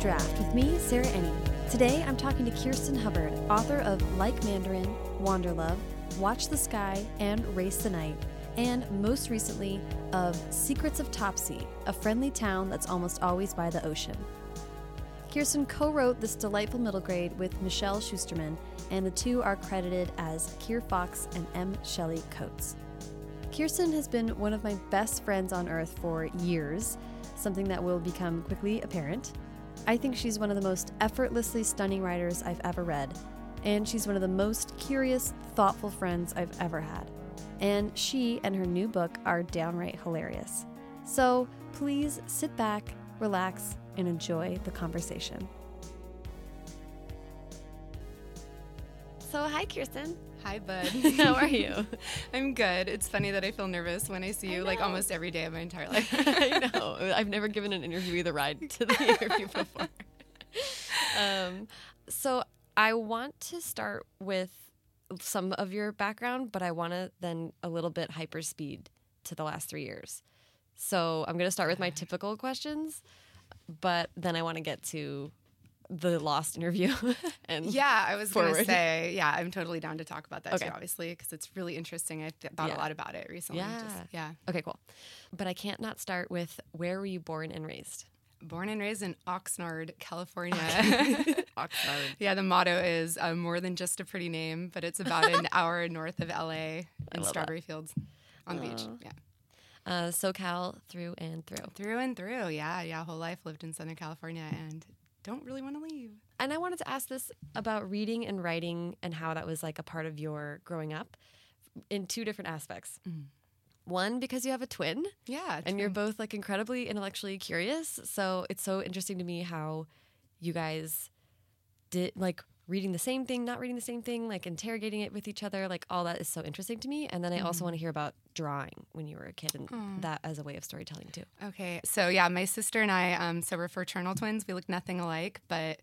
Draft with me, Sarah Enni. Today I'm talking to Kirsten Hubbard, author of Like Mandarin, Wanderlove, Watch the Sky, and Race the Night, and most recently of Secrets of Topsea, a friendly town that's almost always by the ocean. Kirsten co wrote this delightful middle grade with Michelle Schusterman, and the two are credited as Kir Fox and M. Shelley Coats. Kirsten has been one of my best friends on earth for years, something that will become quickly apparent. I think she's one of the most effortlessly stunning writers I've ever read, and she's one of the most curious, thoughtful friends I've ever had. And she and her new book are downright hilarious. So please sit back, relax, and enjoy the conversation. So, hi, Kirsten. Hi, bud. How are you? I'm good. It's funny that I feel nervous when I see you like almost every day of my entire life. I know. I've never given an interviewee the ride to the interview before. um, so I want to start with some of your background, but I want to then a little bit hyperspeed to the last three years. So I'm going to start with my typical questions, but then I want to get to the lost interview. and yeah, I was going to say, yeah, I'm totally down to talk about that Okay. too, obviously, because it's really interesting. Th- thought Yeah. a lot about it recently. Yeah. Just, yeah. Okay, cool. But I can't not start with where were you born and raised? Born and raised in Oxnard, California. Oxnard. yeah, the motto is uh, more than just a pretty name, but it's about an hour north of LA in love that. Strawberry Fields on the beach. Aw. Yeah. Uh, SoCal through and through. Through and through. Yeah. Yeah. Whole life lived in Southern California and don't really want to leave. And I wanted to ask this about reading and writing and how that was like a part of your growing up in two different aspects. Mm. One, because you have a twin Yeah. and you're both like incredibly intellectually curious. So it's so interesting to me how you guys did like reading the same thing, not reading the same thing, like interrogating it with each other. Like all that is so interesting to me. And then I also mm-hmm. want to hear about drawing when you were a kid and hmm. that as a way of storytelling too. Okay, so yeah, my sister and I, um, so we're fraternal twins. We look nothing alike, but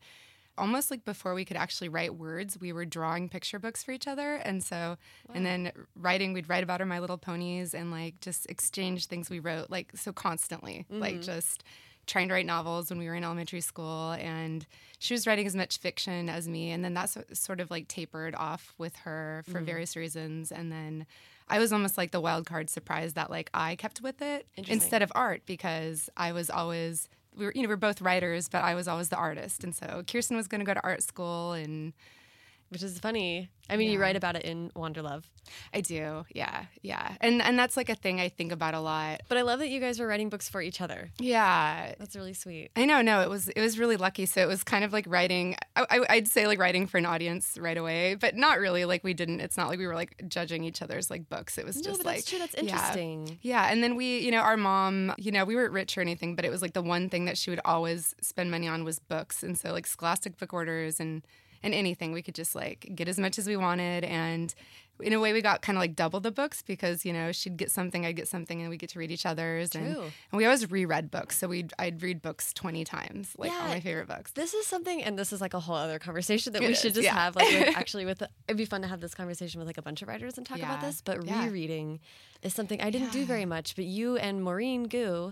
almost like before we could actually write words, we were drawing picture books for each other, and so and then writing, we'd write about our My Little Ponies and like just exchange things we wrote like so constantly, like mm-hmm. just trying to write novels when we were in elementary school and she was writing as much fiction as me and then that sort of like tapered off with her for mm. various reasons and then i was almost like the wild card surprise that like i kept with it instead of art because i was always we were you know we are both writers but i was always the artist and so kirsten was going to go to art school and Which is funny. I mean, you write about it in Wanderlove. i do yeah yeah and and that's like a thing i think about a lot But I love that you guys were writing books for each other. yeah That's really sweet. I know, no, it was it was really lucky. So it was kind of like writing. I, I, I'd say like writing for an audience right away, but not really. Like we didn't. It's not like we were like judging each other's like books. It was No, just but like that's true. That's yeah. interesting. Yeah, and then we, you know, our mom, you know, we weren't rich or anything, but it was like the one thing that she would always spend money on was books, and so like Scholastic book orders and and anything we could just like get as much as we wanted, and in a way we got kind of like double the books because you know she'd get something, I'd get something, and we get to read each other's, and, True. and we always reread books, so we would I'd read books twenty times, like all my favorite books. This is something, and this is like a whole other conversation that It we is, should just yeah. have. Like, with, actually, with it'd be fun to have this conversation with like a bunch of writers and talk about this. But Yeah. rereading is something I didn't do very much. But you and Maurene Goo,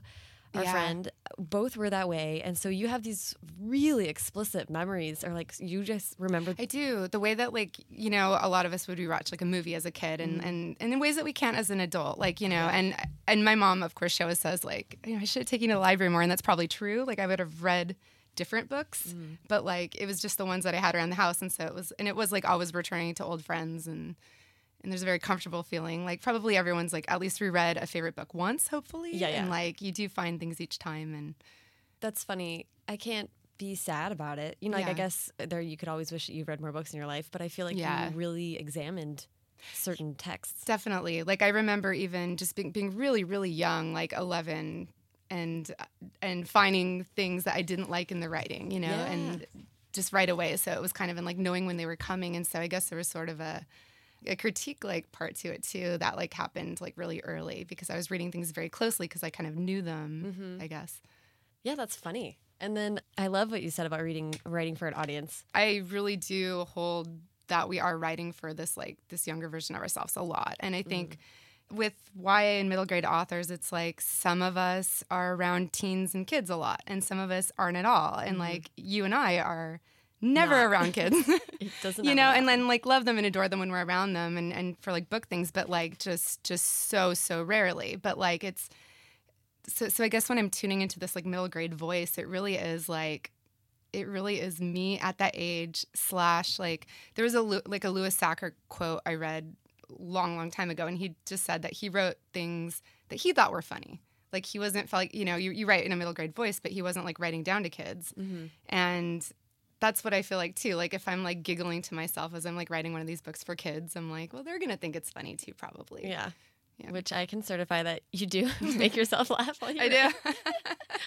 our Yeah. friend, both were that way, and so you have these really explicit memories, or like you just remember. I do. The way that like, you know, a lot of us would rewatch like a movie as a kid and, mm. and, and in ways that we can't as an adult. Like, you know, and and my mom, of course, she always says, like, you know, I should have taken you to the library more, and that's probably true. Like I would have read different books, mm. but like it was just the ones that I had around the house. And so it was and it was like always returning to old friends and and there's a very comfortable feeling. Like probably everyone's like at least reread a favorite book once, hopefully. Yeah, yeah. And like you do find things each time and That's funny. I can't be sad about it. You know, like I guess there you could always wish that you've read more books in your life, but I feel like Yeah. you really examined certain texts. Definitely. Like I remember even just being, being really, really young, like 11, and and finding things that I didn't like in the writing, you know, Yeah. and just right away. So it was kind of in like knowing when they were coming, and so I guess there was sort of a a critique like part to it too that like happened like really early because I was reading things very closely because I kind of knew them, mm-hmm. I guess. Yeah, that's funny. And then I love what you said about reading writing for an audience. I really do hold that we are writing for this like this younger version of ourselves a lot. And I think, mm-hmm. with YA and middle grade authors, it's like some of us are around teens and kids a lot, and some of us aren't at all. And mm-hmm. like you and I are never Not. around kids. It doesn't you know, and then like love them and adore them when we're around them and, and for like book things, but like just just so, so rarely. But like it's so so I guess when I'm tuning into this like middle grade voice, it really is like it really is me at that age slash like there was a like a Louis Sachar quote I read long long time ago and he just said that he wrote things that he thought were funny like he wasn't felt like you know you, you write in a middle grade voice but he wasn't like writing down to kids Mhm. and that's what I feel like too like if I'm like giggling to myself as I'm like writing one of these books for kids I'm like well they're gonna think it's funny too probably Yeah. Yeah. Which I can certify that you do make yourself laugh while you I do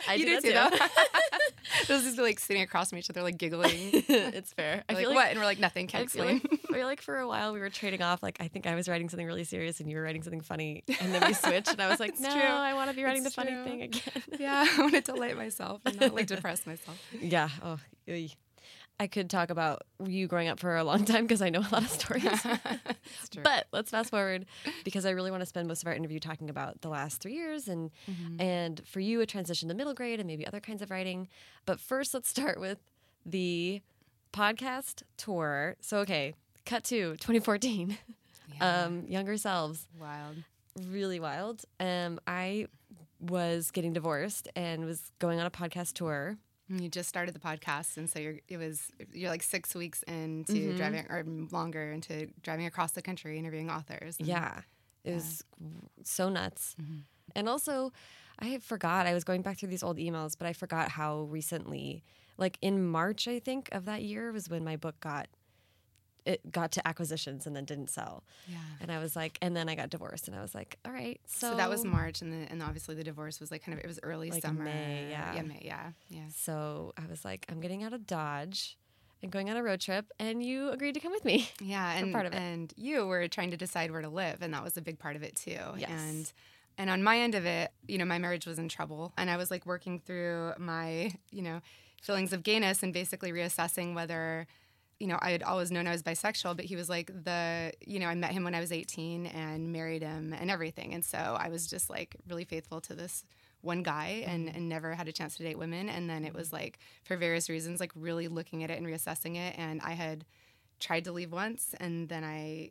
I you do do too though those just like sitting across from each other like giggling it's fair. I like, feel like what and we're like nothing can't explain like, feel like for a while we were trading off. Like I think I was writing something really serious and you were writing something funny, and then we switched. And I was like, no, true. I want to be writing It's the funny thing again. Yeah, I want to delight myself and not like depress myself. yeah. Oh. I could talk about you growing up for a long time because I know a lot of stories. But let's fast forward because I really want to spend most of our interview talking about the last three years and Mm-hmm. and for you a transition to middle grade and maybe other kinds of writing. But first, let's start with the podcast tour. So okay, cut to 2014. Yeah. Um, younger selves, wild. really wild. Um, I was getting divorced and was going on a podcast tour. You just started the podcast, and so you're it was you're like six weeks into Mhm. driving or longer into driving across the country interviewing authors. Yeah. It Yeah. was so nuts. Mhm. And also, I forgot, I was going back through these old emails, but I forgot how recently, like in March, I think, of that year was when my book got. It got to acquisitions and then didn't sell, yeah. and I was like, and then I got divorced, and I was like, all right, so, So, that was March, and the, and obviously the divorce was like kind of it was early Like summer. May, yeah. yeah, May, yeah, yeah. So I was like, I'm getting out of Dodge and going on a road trip, and you agreed to come with me. Yeah, and part of it. and you were trying to decide where to live, and that was a big part of it too. Yes. And and on my end of it, you know, my marriage was in trouble, and I was like working through my, you know, feelings of gayness and basically reassessing whether, you know, I had always known I was bisexual, but he was like the, you know, I met him when I was 18 and married him and everything, and so I was just like really faithful to this one guy and, mm-hmm. and never had a chance to date women. And then it was mm-hmm. like for various reasons like really looking at it and reassessing it. And i had tried to leave once and then I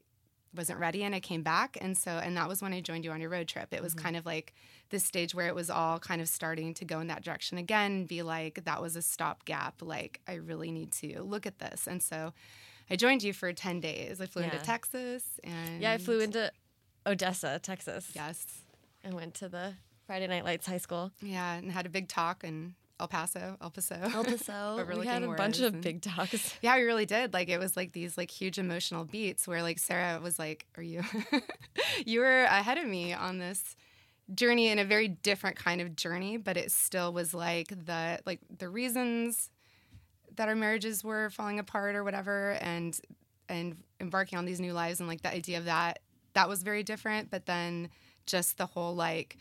wasn't ready and I came back and so and that was when I joined you on your road trip. It was mm-hmm. kind of like this stage where it was all kind of starting to go in that direction again, be like that was a stopgap, like I really need to look at this. And so I joined you for 10 days. I flew into Texas and Yeah, I flew into Odessa, Texas, Yes. and went to the Friday Night Lights High School. Yeah, and had a big talk in El Paso, El Paso. El Paso. we had a bunch of and- big talks. Yeah, we really did. Like it was like these like huge emotional beats where like Sarah was like, "Are you you were ahead of me on this journey in a very different kind of journey, but it still was like the like the reasons that our marriages were falling apart or whatever and and embarking on these new lives and like the idea of that that was very different, but then just the whole like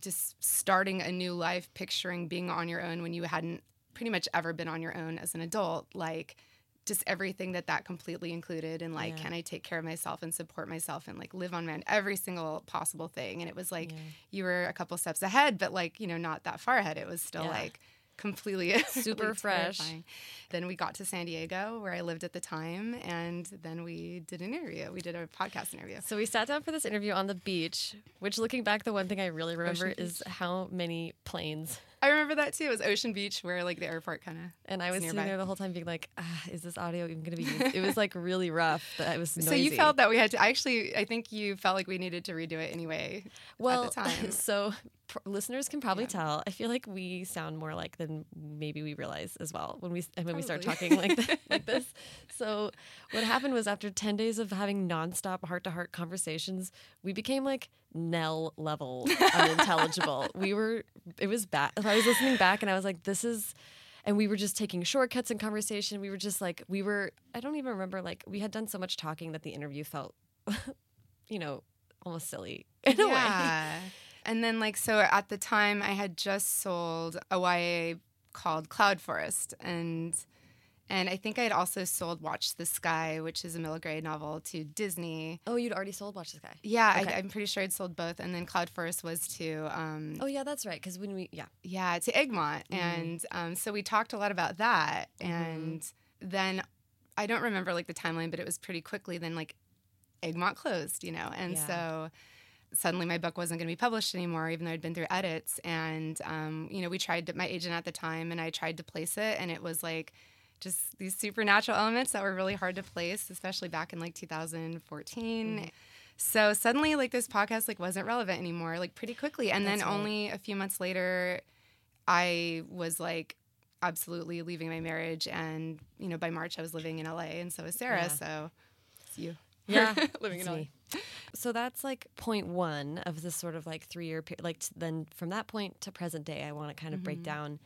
just starting a new life, picturing being on your own when you hadn't pretty much ever been on your own as an adult, like just everything that that completely included, and like, Yeah. can I take care of myself and support myself and like live on my own, every single possible thing. And it was like Yeah. you were a couple steps ahead, but like you know not that far ahead. It was still Yeah. like completely Super fresh. terrifying. Then we got to San Diego where I lived at the time, and then we did an interview. We did a podcast interview. So we sat down for this interview on the beach, which looking back, the one thing I really remember Ocean is how many planes. I remember that too. It was Ocean Beach, where like the airport kind of. And I was It's sitting there the whole time being like, ah, is this audio even going to be used? It was like really rough. That it was noisy. So you felt that we had to. Actually, I think you felt like we needed to redo it anyway. well, at the time. so pr- listeners can probably Yeah. tell. I feel like we sound more like than maybe we realize as well when we and when we start talking like th- like this. So what happened was after ten days of having nonstop heart to heart conversations, we became like Nell level unintelligible. we were. It was bad. I was listening back and I was like, this is. And we were just taking shortcuts in conversation. We were just like, we were, I don't even remember, like, we had done so much talking that the interview felt, you know, almost silly in a way. And then like so at the time I had just sold a YA called Cloud Forest and And I think I had also sold Watch the Sky, which is a middle grade novel, to Disney. Oh, you'd already sold Watch the Sky. Yeah, Okay. I, I'm pretty sure I'd sold both. And then Cloud Forest was to, um, Oh yeah, that's right. Because when we yeah yeah, to Egmont. Mhm. And um, so we talked a lot about that. Mhm. And then I don't remember like the timeline, but it was pretty quickly. Then like Egmont closed, you know, and Yeah. so suddenly my book wasn't going to be published anymore, even though I'd been through edits. And um, you know, we tried to, my agent at the time, and I tried to place it, and it was like just these supernatural elements that were really hard to place, especially back in like 2014. Mhm. So suddenly, like this podcast, like wasn't relevant anymore, like pretty quickly. And then right. only a few months later, I was like absolutely leaving my marriage, and you know, by March I was living in LA, and so was Sarah. Yeah. So it's you, Yeah, living in LA. me. So that's like point one of this sort of like three year period. Like then from that point to present day, I want to kind of break Mhm. down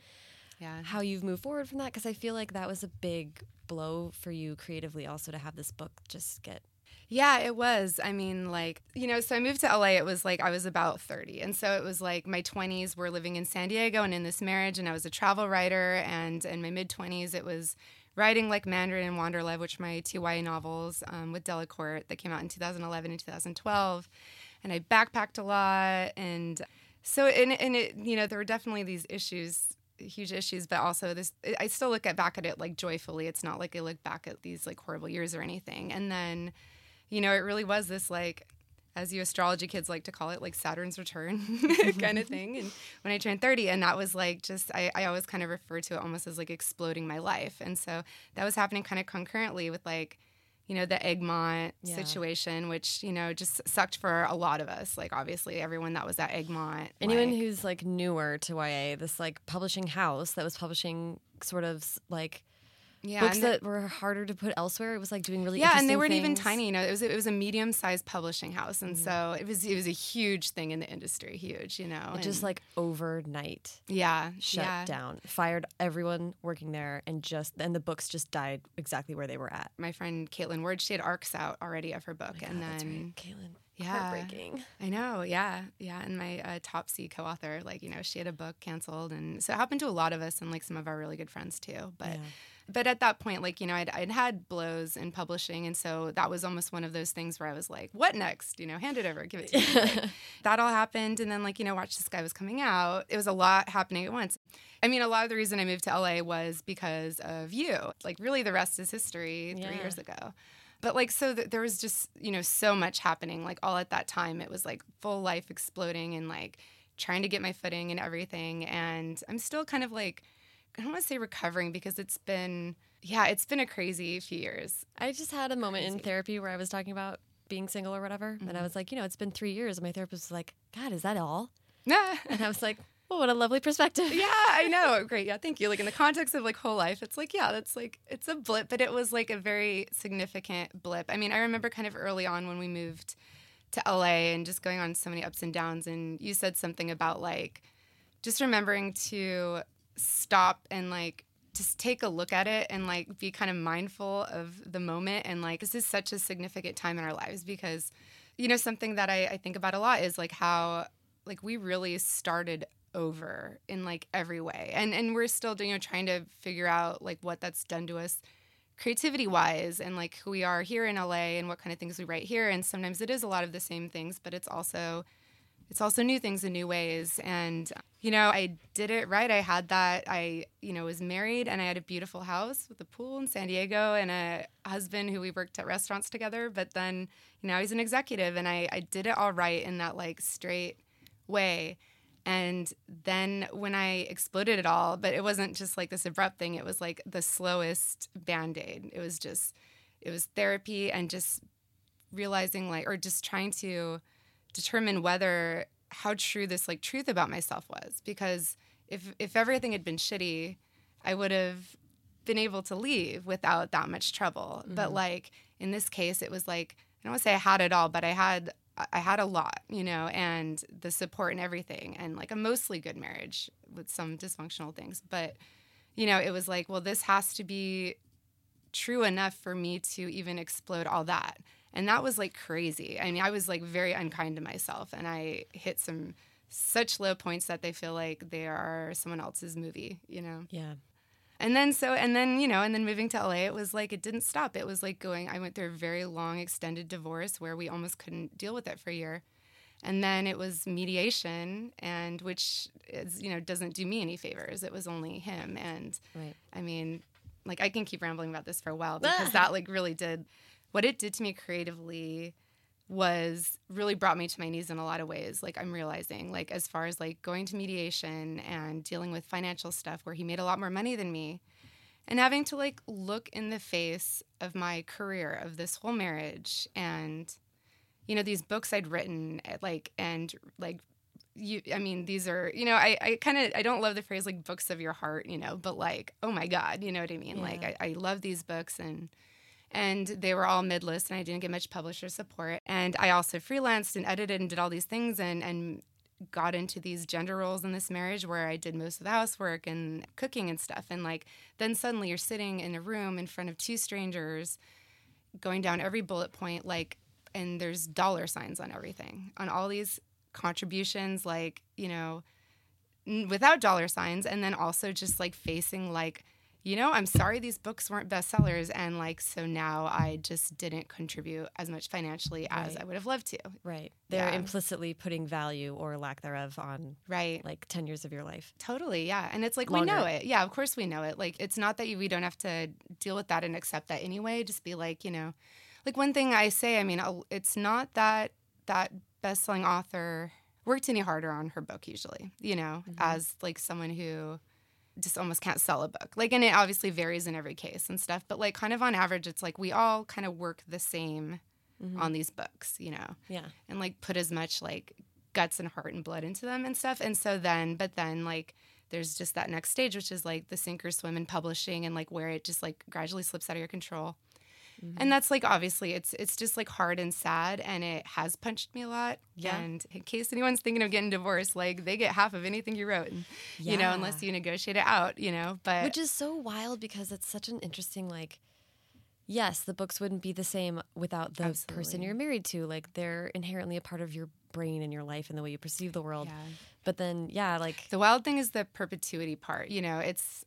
Yeah, how you've moved forward from that because I feel like that was a big blow for you creatively, also to have this book just get. Yeah, it was. I mean, like, you know, so I moved to LA. It was like I was about 30. And so it was like my 20s were living in San Diego and in this marriage, and I was a travel writer. And in my mid 20s, it was writing like Mandarin and Wanderlove, which are my two YA novels um, with Delacorte that came out in 2011 and 2012. And I backpacked a lot. And so, and, and it, you know, there were definitely these issues huge issues but also this i still look at back at it like joyfully it's not like i look back at these like horrible years or anything and then you know, it really was this like, as you astrology kids like to call it, like Saturn's return kind of thing. And when I turned 30, and that was like just, I, I always kind of refer to it almost as like exploding my life. And so that was happening kind of concurrently with like, you know, the Egmont Yeah. situation, which, you know, just sucked for a lot of us. Like, obviously, everyone that was at Egmont. Anyone like- who's like newer to YA, this like publishing house that was publishing sort of like yeah, books that were harder to put elsewhere. It was like doing really yeah, and they weren't even tiny. You know, it was it was a medium sized publishing house, and Mhm. so it was it was a huge thing in the industry, huge. You know, It just like overnight yeah, shut yeah. down, fired everyone working there, and just and the books just died exactly where they were at. my friend Kaitlin Ward, she had arcs out already of her book, Oh and God, that's then right. Kaitlin, yeah, heartbreaking. I know, yeah, yeah. And my uh, Topsea co-author, like you know, she had a book canceled, and so it happened to a lot of us, and like some of our really good friends too. But Yeah. But at that point, like you know, I'd, I'd had blows in publishing, and so that was almost one of those things where I was like, "What next? You know, hand it over, give it to me." Like, that all happened, and then like you know, Watch the Sky was coming out. It was a lot happening at once. I mean, a lot of the reason I moved to LA was because of you. Like, really, the rest is history. Three Yeah. years ago. But like, so th- there was just you know so much happening. Like all at that time, it was like full life exploding and like trying to get my footing and everything. And I'm still kind of like, I don't want to say recovering because it's been, yeah, it's been a crazy few years. I just had a moment in therapy where I was talking about being single or whatever, and I Mhm. was like, you know, it's been three years, and my therapist was like, God, is that all? Yeah. And I was like, well, what a lovely perspective. yeah, I know. Great. Yeah, thank you. Like in the context of like whole life, it's like, yeah, that's like it's a blip, but it was like a very significant blip. I mean, I remember kind of early on when we moved to LA and just going on so many ups and downs and you said something about like just remembering to stop and like just take a look at it and like be kind of mindful of the moment. And like this is such a significant time in our lives because you know something that I, I think about a lot is like how like we really started over in like every way. And and we're still doing you know trying to figure out like what that's done to us creativity wise and like who we are here in LA and what kind of things we write here. And sometimes it is a lot of the same things but it's also it's also new things in new ways. And you know i did it right. I had that i you know was married and i had a beautiful house with a pool in san diego and a husband who we worked at restaurants together. But then you know he's an executive and i, I did it all right in that like straight way. And then when i exploded it all but it wasn't just like this abrupt thing. It was like the slowest band-aid. It was just it was therapy and just realizing like or just trying to determine whether how true this like truth about myself was. Because if if everything had been shitty i would have been able to leave without that much trouble. But Mhm. like in this case it was like i don't want to say i had it all but i had i had a lot you know and the support and everything and like a mostly good marriage with some dysfunctional things. But you know it was like well this has to be true enough for me to even explode all that and that was like crazy. I mean i was like very unkind to myself and i hit some such low points that they feel like they are someone else's movie you know? Yeah. and then so and then you know and then moving to la it was like it didn't stop. It was like going i went through a very long extended divorce where we almost couldn't deal with it for a year. And then it was mediation and which is you know doesn't do me any favors. It was only him. And Right. i mean like i can keep rambling about this for a while because that like really did what it did to me creatively was really brought me to my knees in a lot of ways like i'm realizing like as far as like going to mediation and dealing with financial stuff where he made a lot more money than me and having to like look in the face of my career of this whole marriage and you know these books i'd written eh, like and like you i mean these are you know i, I kind of i don't love the phrase like books of your heart you know but like oh my god you know what i mean? Like I, I love these books and and they were all mid-list and i didn't get much publisher support. And i also freelanced and edited and did all these things and and got into these gender roles in this marriage where i did most of the housework and cooking and stuff. And like then suddenly you're sitting in a room in front of two strangers going down every bullet point like and there's dollar signs on everything on all these contributions like you know without dollar signs and then also just like facing like you know i'm sorry these books weren't bestsellers and like so now i just didn't contribute as much financially as Right. i would have loved to Right. They're Yeah. implicitly putting value or lack thereof on right like 10 years of your life. Totally, yeah. And it's like we know it. Yeah, of course we know it. Like it's not that you, we don't have to deal with that and accept that anyway. Just be like, you know, like one thing I say, I mean, it's not that that best-selling author worked any harder on her book usually, you know, mm-hmm. as like someone who just almost can't sell a book. Like and it obviously varies in every case and stuff, but like kind of on average it's like we all kind of work the same mm-hmm. on these books, you know Yeah. and like put as much like guts and heart and blood into them and stuff. And so then, but then like there's just that next stage, which is like the sink or swim in publishing and like where it just like gradually slips out of your control. And that's like obviously it's it's just like hard and sad and it has punched me a lot. Yeah. And in case anyone's thinking of getting divorced, like they get half of anything you wrote and you know, unless you negotiate it out, you know. But Which is so wild because it's such an interesting like yes, the books wouldn't be the same without the person you're married to. Like they're inherently a part of your brain and your life and the way you perceive the world. Yeah. But then yeah, like The wild thing is the perpetuity part. You know, it's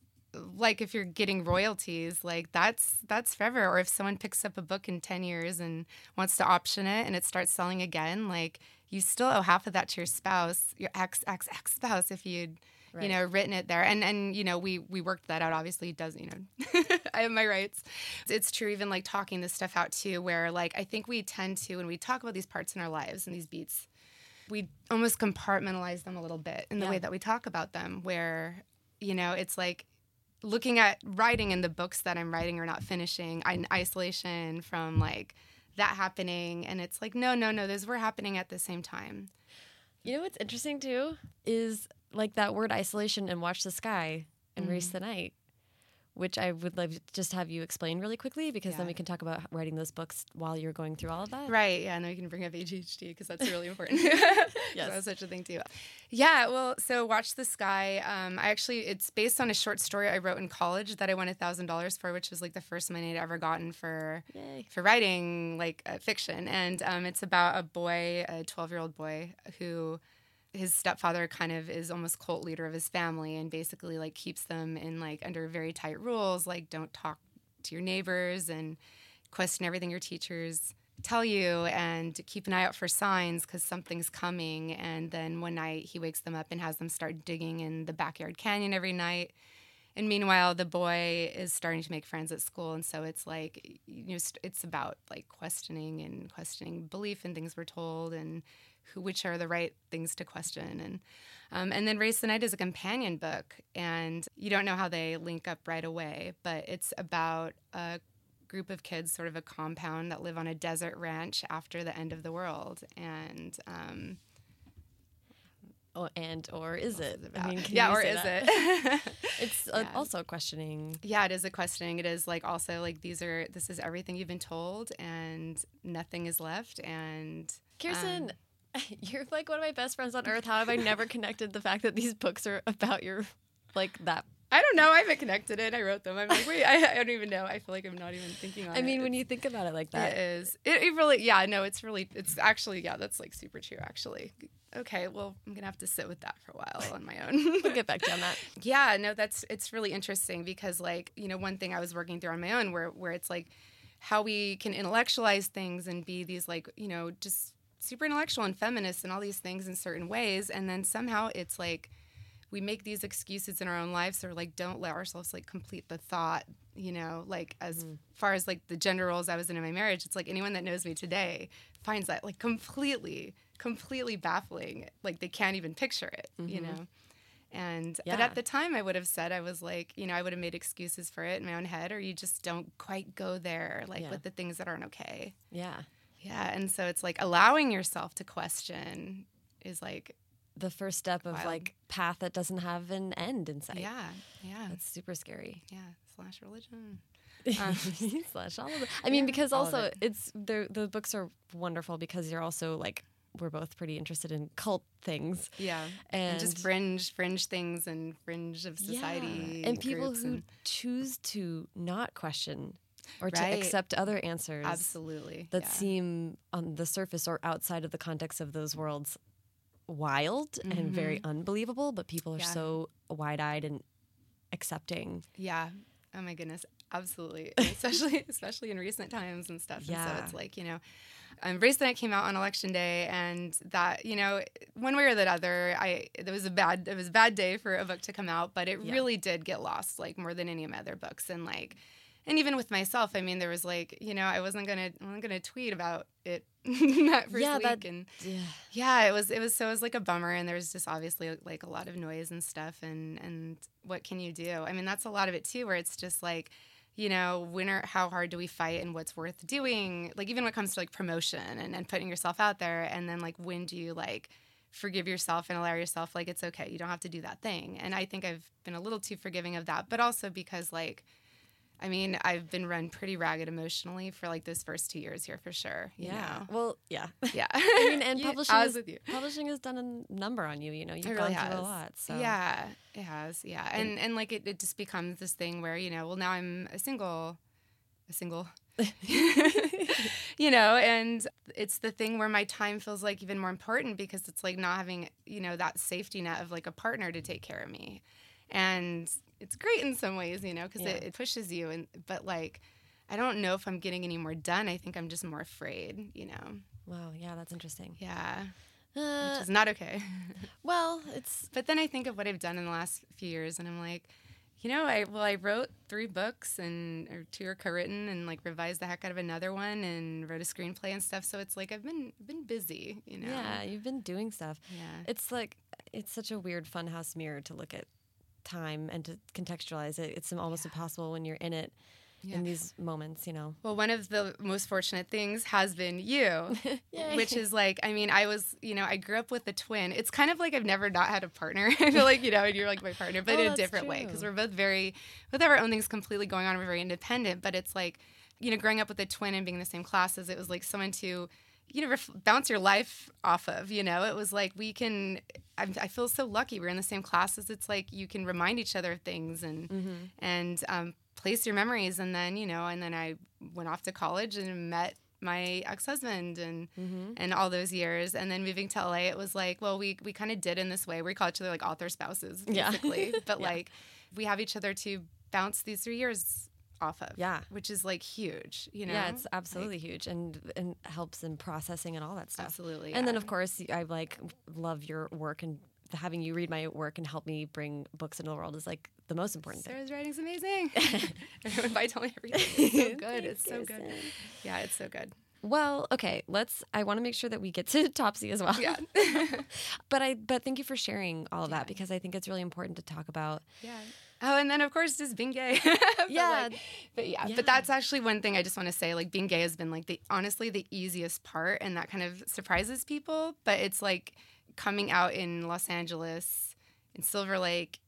like if you're getting royalties, like that's that's forever. Or if someone picks up a book in ten years and wants to option it and it starts selling again, like you still owe half of that to your spouse, your ex ex ex spouse, if you'd you know written it there. And and you know we we worked that out. Obviously, it does you know I have my rights. It's true even like talking this stuff out too, where like I think we tend to when we talk about these parts in our lives and these beats we almost compartmentalize them a little bit in the Yeah. way that we talk about them where you know it's like looking at writing and the books that i'm writing or not finishing in isolation from like that happening and it's like no no no those were happening at the same time. You know what's interesting too is like that word isolation and watch the sky and race mm. the night, which I would love to just have you explain really quickly because then we can talk about writing those books while you're going through all of that. Right. Yeah. And then we can bring up ADHD because that's really important. yes. That was such a thing too. Yeah. Well, so Watch the Sky. Um, I actually, it's based on a short story I wrote in college that I won a thousand dollars for, which was like the first money I'd ever gotten for Yay. for writing like uh, fiction. And um, it's about a boy, a 12 year old boy who his stepfather kind of is almost cult leader of his family and basically like keeps them in like under very tight rules like don't talk to your neighbors and question everything your teachers tell you and keep an eye out for signs because something's coming. And then one night he wakes them up and has them start digging in the backyard canyon every night. And meanwhile the boy is starting to make friends at school. And so it's like you know it's about like questioning and questioning belief and things we're told and who which are the right things to question and um, and then race the night is a companion book and you don't know how they link up right away but it's about a group of kids sort of a compound that live on a desert ranch after the end of the world and um, Oh, and or is it? about- can yeah you or say is that? it It's uh, Yeah. also questioning. Yeah, it is a questioning. It is like also like these are this is everything you've been told and nothing is left and Kirsten, um, you're like one of my best friends on earth. How have I never connected the fact that these books are about your like that? I don't know. I haven't connected it. I wrote them. I'm like, wait, I, I don't even know. I feel like I'm not even thinking on it. I mean, when It's- you think about it like It that, is. It, it really, yeah, no, it's really, it's actually, yeah, that's like super true, actually. okay, well, I'm gonna have to sit with that for a while on my own. we'll get back to that. Yeah, no, that's it's really interesting because like, you know, one thing I was working through on my own where where it's like how we can intellectualize things and be these like, you know, just super intellectual and feminist and all these things in certain ways and then somehow it's like we make these excuses in our own lives or like don't let ourselves like complete the thought you know like as mm-hmm. far as like the gender roles i was in in my marriage it's like anyone that knows me today finds that like completely completely baffling like they can't even picture it mm-hmm. you know and yeah. but at the time I would have said I was like, you know, I would have made excuses for it in my own head or you just don't quite go there like yeah. with the things that aren't okay. Yeah. Yeah, and so it's like allowing yourself to question is like the first step of wild. like path that doesn't have an end in sight. Yeah, yeah, that's super scary. Yeah, slash religion. Um, slash all of it. I mean, because also it. it's the the books are wonderful because you're also like we're both pretty interested in cult things. Yeah, and, and just fringe fringe things and fringe of society yeah. and people who and... choose to not question or right. to accept other answers absolutely that yeah. seem on the surface or outside of the context of those worlds wild mm-hmm. and very mm-hmm. unbelievable, but people are yeah. so wide eyed and accepting. Yeah. Oh my goodness. Absolutely. especially especially in recent times and stuff. Yeah. And so it's like, you know, um, Race Night came out on election day, and that you know, one way or the other, I it was a bad it was a bad day for a book to come out, but it yeah. really did get lost, like more than any of my other books, and like and even with myself, I mean, there was like, you know, I wasn't gonna, I wasn't gonna tweet about it that first yeah, week, that, and yeah. yeah, it was, it was, so it was like a bummer, and there was just obviously like a lot of noise and stuff, and and what can you do? I mean, that's a lot of it too, where it's just like, you know, when or how hard do we fight, and what's worth doing? Like even when it comes to like promotion and and putting yourself out there, and then like when do you like forgive yourself and allow yourself like it's okay you don't have to do that thing and i think i've been a little too forgiving of that but also because like I mean, I've been run pretty ragged emotionally for like those first two years here for sure. yeah. Know? Well, yeah. Yeah. I mean, and publishing, is, publishing has done a number on you. You know, you've it really gone has. through a lot. So yeah, it has. Yeah, and and like it, it just becomes this thing where you know, well, now I'm a single, a single. you know, and it's the thing where my time feels like even more important because it's like not having, you know, that safety net of like a partner to take care of me. And it's great in some ways, you know, because yeah. it, it pushes you. And but like, I don't know if I'm getting any more done. I think I'm just more afraid, you know. Wow. Yeah, that's interesting. Yeah. Uh, Which is not okay. well, it's. But then I think of what I've done in the last few years, and I'm like, you know, I well, I wrote three books and or two are co-written, and like revised the heck out of another one, and wrote a screenplay and stuff. So it's like I've been been busy, you know. Yeah, you've been doing stuff. Yeah, it's like it's such a weird funhouse mirror to look at time and to contextualize it. It's almost yeah. impossible when you're in it. Yeah. in these moments, you know. Well, one of the most fortunate things has been you, which is like, I mean, I was, you know, I grew up with a twin. It's kind of like I've never not had a partner. I feel like, you know, and you're like my partner, but oh, in a different true. way because we're both very, with our own things completely going on. We're very independent, but it's like, you know, growing up with a twin and being in the same classes, it was like someone to you know ref- bounce your life off of you know it was like we can I, I, feel so lucky we're in the same classes it's like you can remind each other of things and mm-hmm. and um, place your memories and then you know and then i went off to college and met my ex-husband and mm-hmm. and all those years and then moving to LA it was like well we we kind of did in this way we call each other like author spouses basically yeah. but yeah. like we have each other to bounce these three years off of. Yeah. Which is like huge, you know? Yeah, it's absolutely like, huge and and helps in processing and all that stuff. Absolutely. And yeah. then of course I like love your work and having you read my work and help me bring books into the world is like the most important thing. Sarah's thing. writing's amazing. Everyone by telling everything. It's so good. it's so good. Yeah, it's so good. Well, okay, let's I want to make sure that we get to Topsea as well. Yeah. but I but thank you for sharing all of yeah. that because I think it's really important to talk about. Yeah Oh, and then of course just being gay. but yeah. Like, but yeah, yeah, but that's actually one thing I just want to say. Like being gay has been like the honestly the easiest part, and that kind of surprises people. But it's like coming out in Los Angeles, in Silver Lake,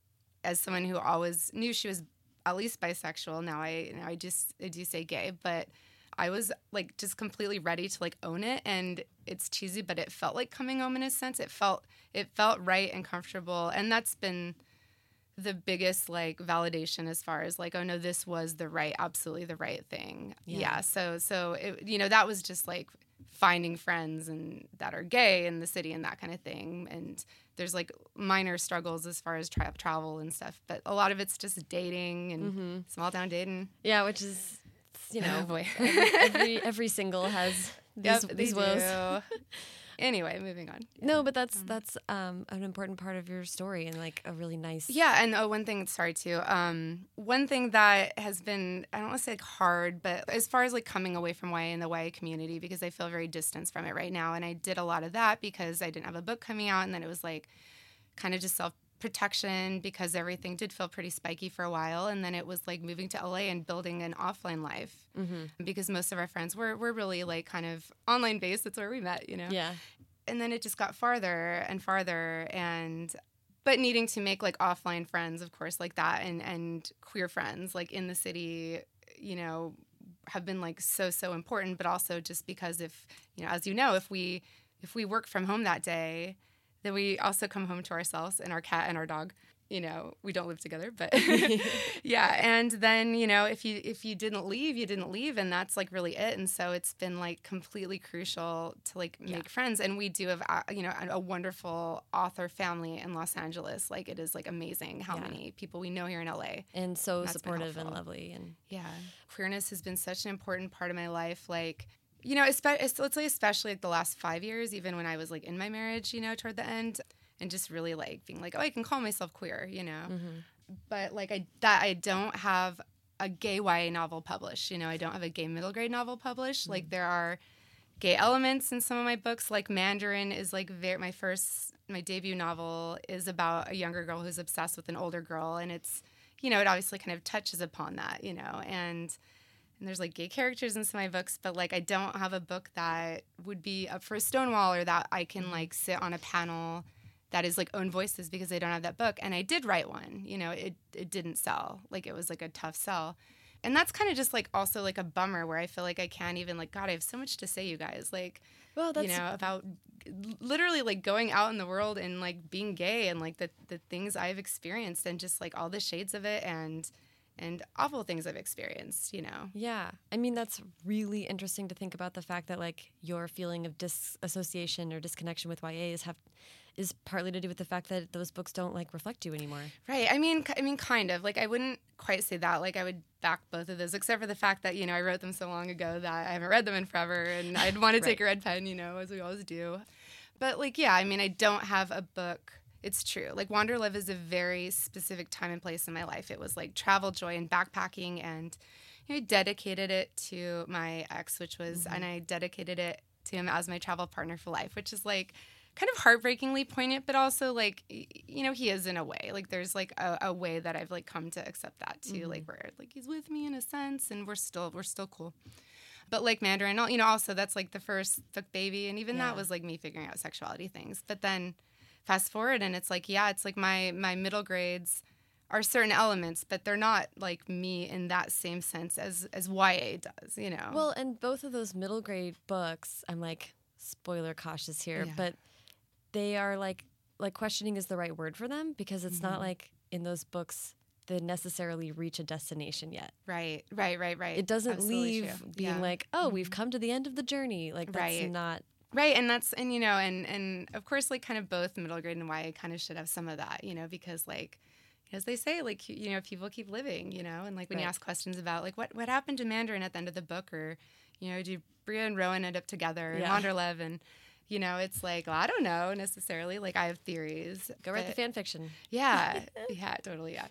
as someone who always knew she was at least bisexual. Now I now I just I do say gay, but I was like just completely ready to like own it and it's cheesy but it felt like coming home in a sense it felt it felt right and comfortable and that's been the biggest like validation as far as like oh no this was the right absolutely the right thing yeah, yeah so so it, you know that was just like finding friends and that are gay in the city and that kind of thing. And there's like minor struggles as far as tra- travel and stuff, but a lot of it's just dating and Mm-hmm. small town dating. Yeah, which is you know Oh, every, every every single has these Yep, these woes. do. anyway, moving on. No, but that's that's um, an important part of your story and like a really nice. Yeah, and oh, one thing, sorry too. Um, one thing that has been, I don't want to say like hard, but as far as like coming away from YA and the YA community, because I feel very distanced from it right now, and I did a lot of that because I didn't have a book coming out, and then it was like kind of just self protection because everything did feel pretty spiky for a while, and then it was like moving to LA and building an offline life Mm-hmm. because most of our friends were were really like kind of online based. That's where we met, you know Yeah. and then it just got farther and farther and but needing to make like offline friends of course like that and and queer friends like in the city you know have been like so so important but also just because if you know as you know if we if we work from home that day then we also come home to ourselves and our cat and our dog you know we don't live together but yeah and then you know if you if you didn't leave you didn't leave and that's like really it and so it's been like completely crucial to like make Yeah. friends and we do have uh, you know a, wonderful author family in los angeles like it is like amazing how Yeah. many people we know here in la And so That's supportive and lovely and yeah queerness has been such an important part of my life like you know espe- es- let's say especially like the last five years even when i was like in my marriage you know toward the end and just really like being like oh i can call myself queer you know? Mm-hmm. But like i that i don't have a gay YA novel published you know? I don't have a gay middle grade novel published. Like mm-hmm. there are gay elements in some of my books. Like mandarin is like very my first my debut novel is about a younger girl who's obsessed with an older girl and it's you know it obviously kind of touches upon that you know? And and there's like gay characters in some of my books but like i don't have a book that would be up for a stonewall or that i can like sit on a panel that is like own voices because i don't have that book. And i did write one you know it, it didn't sell. Like it was like a tough sell. And that's kind of just like also like a bummer where i feel like i can't even like god i have so much to say you guys. Like well, that's you know about literally like going out in the world and like being gay and like the, the things i've experienced and just like all the shades of it and and awful things i've experienced you know Yeah. I mean, that's really interesting to think about the fact that like your feeling of disassociation or disconnection with YA is have is partly to do with the fact that those books don't like reflect you anymore. Right. I mean, I mean, kind of. Like, I wouldn't quite say that. Like, I would back both of those, except for the fact that you know I wrote them so long ago that I haven't read them in forever, and I'd want to take a red pen, you know, as we always do. But like, yeah, I mean, I don't have a book. It's true. Like, Wanderlove is a very specific time and place in my life. It was like travel, joy, and backpacking, and you know, I dedicated it to my ex, which was, mm-hmm. and I dedicated it to him as my travel partner for life, which is like kind of heartbreakingly poignant, but also like you know he is in a way. Like there's like a, a way that I've like come to accept that too. Like mm-hmm. where like he's with me in a sense, and we're still we're still cool. But like Mandarin, you know, also that's like the first book baby, and even Yeah. that was like me figuring out sexuality things. But then fast forward, and it's like yeah, it's like my my middle grades are certain elements, but they're not like me in that same sense as as YA does. You know. Well, and both of those middle grade books, I'm like spoiler cautious here, Yeah. but they are like like questioning is the right word for them because it's Mm-hmm. not like in those books they necessarily reach a destination yet. right, right, right, right. It doesn't Absolutely leave true. being Yeah. Mm-hmm. like, oh, we've come to the end of the journey. Like that's Right. not Right, and that's and you know, and and of course, like kind of both middle grade and YA kind of should have some of that, you know, because like as they say, like you know, people keep living, you know, and like when you ask questions about like what what happened to Mandarin at the end of the book, or you know, do Bria and Rowan end up together, and Yeah. Wanderlove, and you know, it's like well, I don't know necessarily. Like I have theories. go write the fan fiction. yeah, yeah, totally, yeah.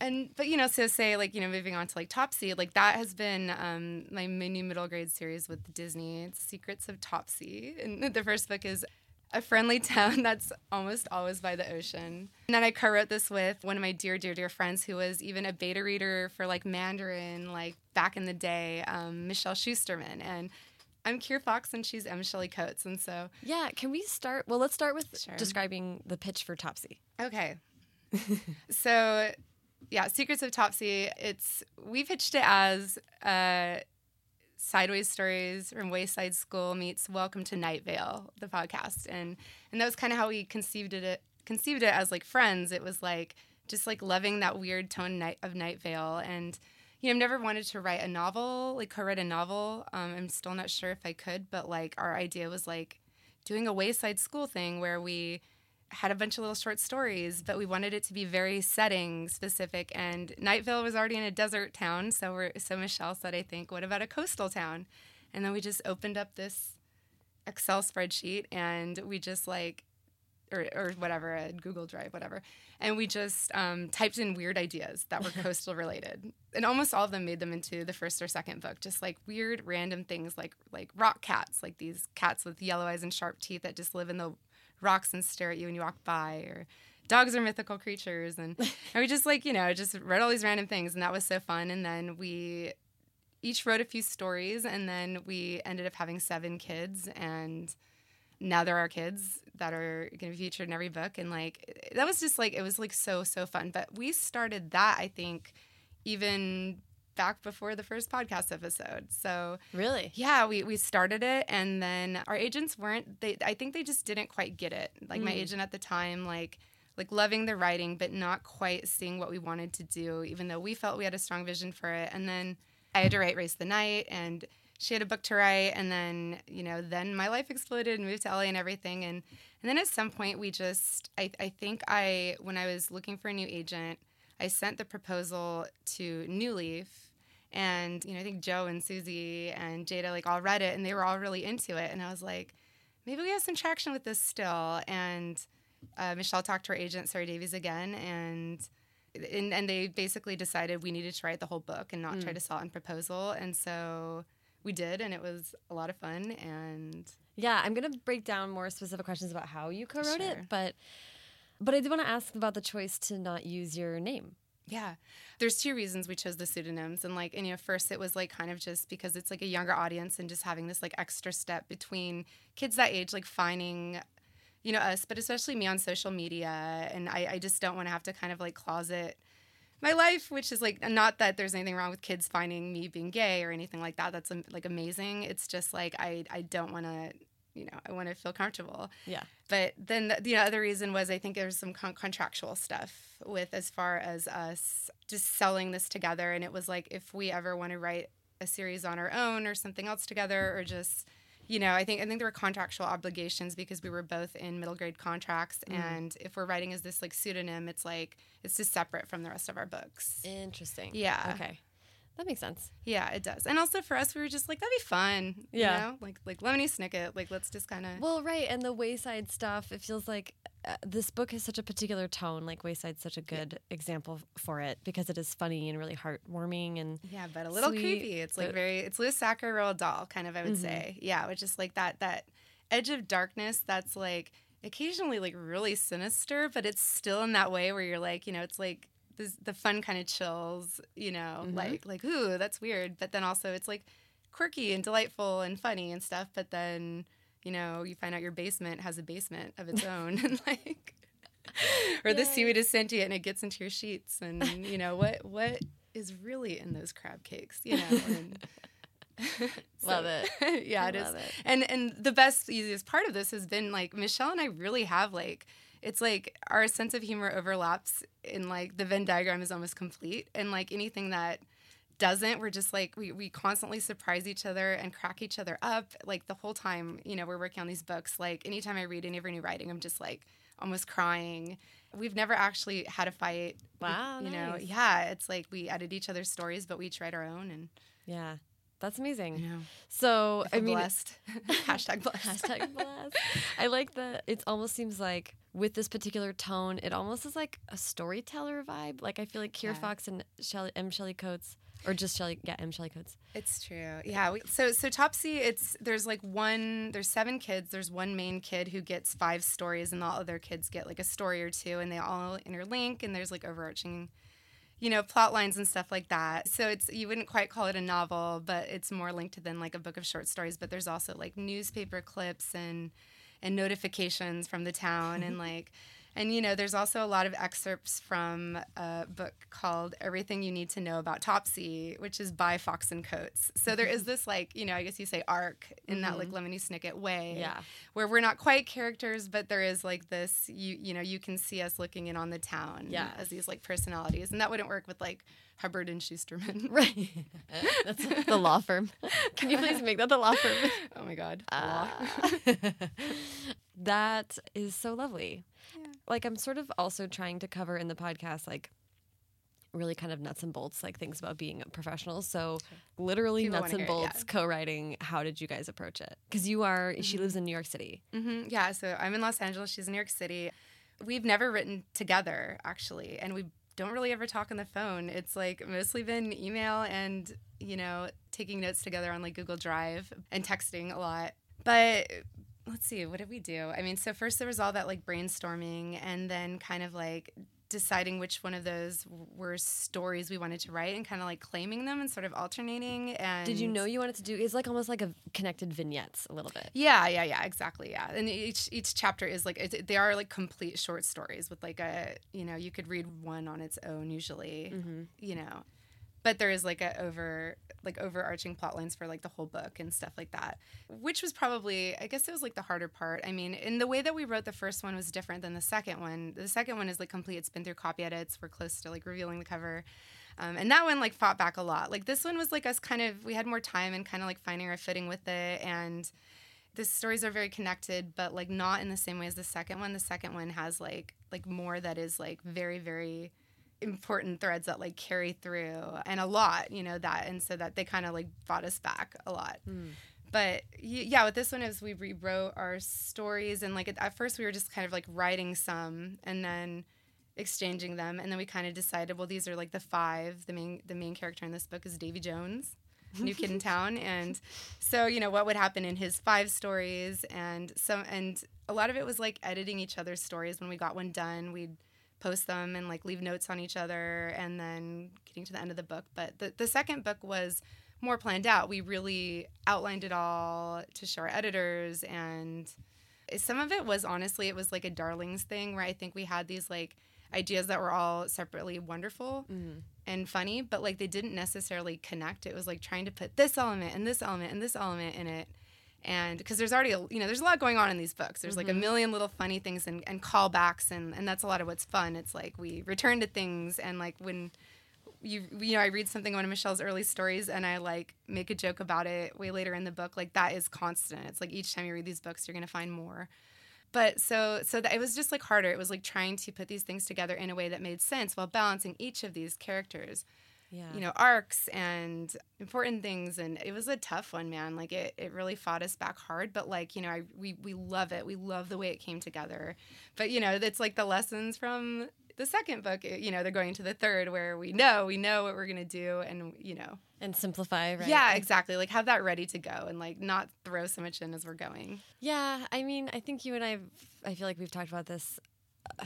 And but you know, so say like you know, moving on to like Topsea, like that has been um, my mini middle grade series with Disney. It's Secrets of Topsea, and the first book is a friendly town that's almost always by the ocean. And then I co-wrote this with one of my dear, dear, dear friends who was even a beta reader for like Mandarin, like back in the day, um, Michelle Schusterman, and. I'm Kir Fox and she's M. Shelley Coats. And so, Yeah, can we start? Well, let's start with Sure. describing the pitch for Topsea. Okay. so, yeah, Secrets of Topsea. It's we pitched it as uh, Sideways Stories from Wayside School meets Welcome to Night Vale, the podcast, and and that was kind of how we conceived it. Conceived it as like friends. It was like just like loving that weird tone night of Night Vale, and you know, I've never wanted to write a novel, like co-write a novel. Um, I'm still not sure if I could, but like our idea was like doing a wayside school thing where we had a bunch of little short stories, but we wanted it to be very setting specific. And Night Vale was already in a desert town, so we're so Michelle said, I think, what about a coastal town? And then we just opened up this Excel spreadsheet and we just like or, or whatever, a Google Drive, whatever. And we just um, typed in weird ideas that were coastal related. And almost all of them made them into the first or second book, just like weird random things like like rock cats, like these cats with yellow eyes and sharp teeth that just live in the rocks and stare at you when you walk by or dogs are mythical creatures and, and we just like, you know, just read all these random things and that was so fun. And then we each wrote a few stories and then we ended up having seven kids and now there are kids that are going to be featured in every book and like that was just like it was like so so fun but we started that i think even back before the first podcast episode so Really? yeah we, we started it and then our agents weren't they i think they just didn't quite get it like my Mm. agent at the time like like loving the writing but not quite seeing what we wanted to do even though we felt we had a strong vision for it and then i had to write race the night and she had a book to write and then you know then my life exploded and moved to la and everything. And and then at some point we just i, I think i when i was looking for a new agent i sent the proposal to new leaf. And you know i think Jo and Suzie and jada like all read it and they were all really into it. And i was like maybe we have some traction with this still. And uh, michelle talked to her agent sarah davies again and and, and they basically decided we needed to write the whole book and not try to sell it in proposal. And so we did and it was a lot of fun and Yeah, I'm gonna break down more specific questions about how you co-wrote Sure. it, but but I do want to ask about the choice to not use your name. Yeah. There's two reasons we chose the pseudonyms. And like, and you know, first it was like kind of just because it's like a younger audience and just having this like extra step between kids that age, like finding, you know, us, but especially me on social media. And I, I just don't want to have to kind of like closet my life, which is like not that there's anything wrong with kids finding me being gay or anything like that. That's um, like amazing. It's just like I, I don't want to, you know, I want to feel comfortable. Yeah. But then the, the other reason was I think there's some con- contractual stuff with as far as us just selling this together. And it was like if we ever want to write a series on our own or something else together, or just you know, I think I think there were contractual obligations because we were both in middle grade contracts, mm-hmm. and if we're writing as this like pseudonym, it's like it's just separate from the rest of our books. Interesting. Yeah. Okay. That makes sense. Yeah, it does. And also for us, we were just like that'd be fun. Yeah. You know? Like like Lemony Snicket. Like let's just kind of. Well, right, and the Wayside stuff. It feels like uh, this book has such a particular tone. Like Wayside's such a good example for it because it is funny and really heartwarming and Yeah, but a little Sweet, creepy. It's like but- very it's Louis Sachar Roald Dahl kind of I would Mhm. say. Yeah, which is like that that edge of darkness that's like occasionally like really sinister, but it's still in that way where you're like, you know, it's like this, the fun kind of chills, you know, Mhm. like like ooh, that's weird, but then also it's like quirky and delightful and funny and stuff, but then you know, you find out your basement has a basement of its own and like or the seaweed is sentient and it gets into your sheets and you know what what is really in those crab cakes you know and Love it. yeah it is it. and and the best easiest part of this has been like michelle and i really have like it's like our sense of humor overlaps in like the venn diagram is almost complete. And like anything that doesn't we're just like we, we constantly surprise each other and crack each other up. Like the whole time you know we're working on these books like anytime i read any of our new writing i'm just like almost crying. We've never actually had a fight. Wow, you know nice. yeah it's like we edit each other's stories but we each write our own and yeah, that's amazing. So I I mean, blessed hashtag blessed Hashtag blast. I like that. It almost seems like with this particular tone, it almost is like a storyteller vibe. Like I feel like Kir Yeah. Fox and Shelley, M. Shelley Coats, or just Shelley, yeah, M. Shelley Coats. It's true. Yeah. We, so so Topsea, it's there's like one. There's seven kids. There's one main kid who gets five stories, and all other kids get like a story or two, and they all interlink, and there's like overarching, you know, plot lines and stuff like that. So it's you wouldn't quite call it a novel, but it's more linked to than like a book of short stories. But there's also like newspaper clips and and notifications from the town and like And you know, there's also a lot of excerpts from a book called Everything You Need to Know About Topsea, which is by Fox and Coats. So there is this like, you know, I guess you say arc in that like Lemony Snicket way. Yeah. Where we're not quite characters, but there is like this you you know, you can see us looking in on the town Yeah. as these like personalities. And that wouldn't work with like Hubbard and Schusterman. Right. That's the law firm. Can you please make that the law firm? oh my god. Ah. that is so lovely. Like I'm sort of also trying to cover in the podcast like really kind of nuts and bolts like things about being a professional. So literally People nuts and it, yeah. bolts co-writing. How did you guys approach it? Cuz you are she lives in New York City. hmm Yeah, so I'm in Los Angeles. She's in New York City. We've never written together, actually, and we don't really ever talk on the phone. It's like mostly been email and, you know, taking notes together on like Google Drive and texting a lot. But let's see, what did we do? I mean, so first there was all that like brainstorming and then kind of like deciding which one of those were stories we wanted to write and kind of like claiming them and sort of alternating and Did you know you wanted to do it's like almost like a connected vignettes a little bit. Yeah, yeah, yeah, exactly. Yeah, and each each chapter is like they are like complete short stories with like a you know you could read one on its own usually, mm-hmm. you know, but there is like a over like overarching plot lines for like the whole book and stuff like that, which was probably I guess it was like the harder part. I mean, in the way that we wrote the first one was different than the second one. The second one is like complete. It's been through copy edits. We're close to like revealing the cover. Um, and that one like fought back a lot. Like this one was like us kind of we had more time and kind of like finding our footing with it and the stories are very connected but like not in the same way as the second one the second one has like like more that is like very very important threads that like carry through and a lot you know that and so that they kind of like brought us back a lot. Hmm. But yeah with this one is we rewrote our stories and like at, at first we were just kind of like writing some and then exchanging them and then we kind of decided well these are like the five the main the main character in this book is davy jones new kid in town and so you know what would happen in his five stories and so and a lot of it was like editing each other's stories when we got one done. We'd post them and like leave notes on each other and then getting to the end of the book. But the, the second book was more planned out. We really outlined it all to show our editors and some of it was honestly it was like a darlings thing where i think we had these like ideas that were all separately wonderful mm-hmm. and funny but like they didn't necessarily connect. It was like trying to put this element and this element and this element in it and because there's already a, you know there's a lot going on in these books. There's like a mm-hmm. million little funny things and, and callbacks and and that's a lot of what's fun. It's like we return to things and like when you you know I read something in one of Michelle's early stories and I like make a joke about it way later in the book like that is constant. It's like each time you read these books you're gonna find more. But so so that it was just like harder. It was like trying to put these things together in a way that made sense while balancing each of these characters Yeah. you know arcs and important things and it was a tough one man. Like it, it really fought us back hard but like you know I, we, we love it. We love the way it came together. But you know it's like the lessons from the second book you know they're going to the third where we know we know what we're going to do and you know. And simplify, right? yeah exactly. Like have that ready to go and like not throw so much in as we're going. Yeah, I mean, I think you and I, I feel like we've talked about this, uh,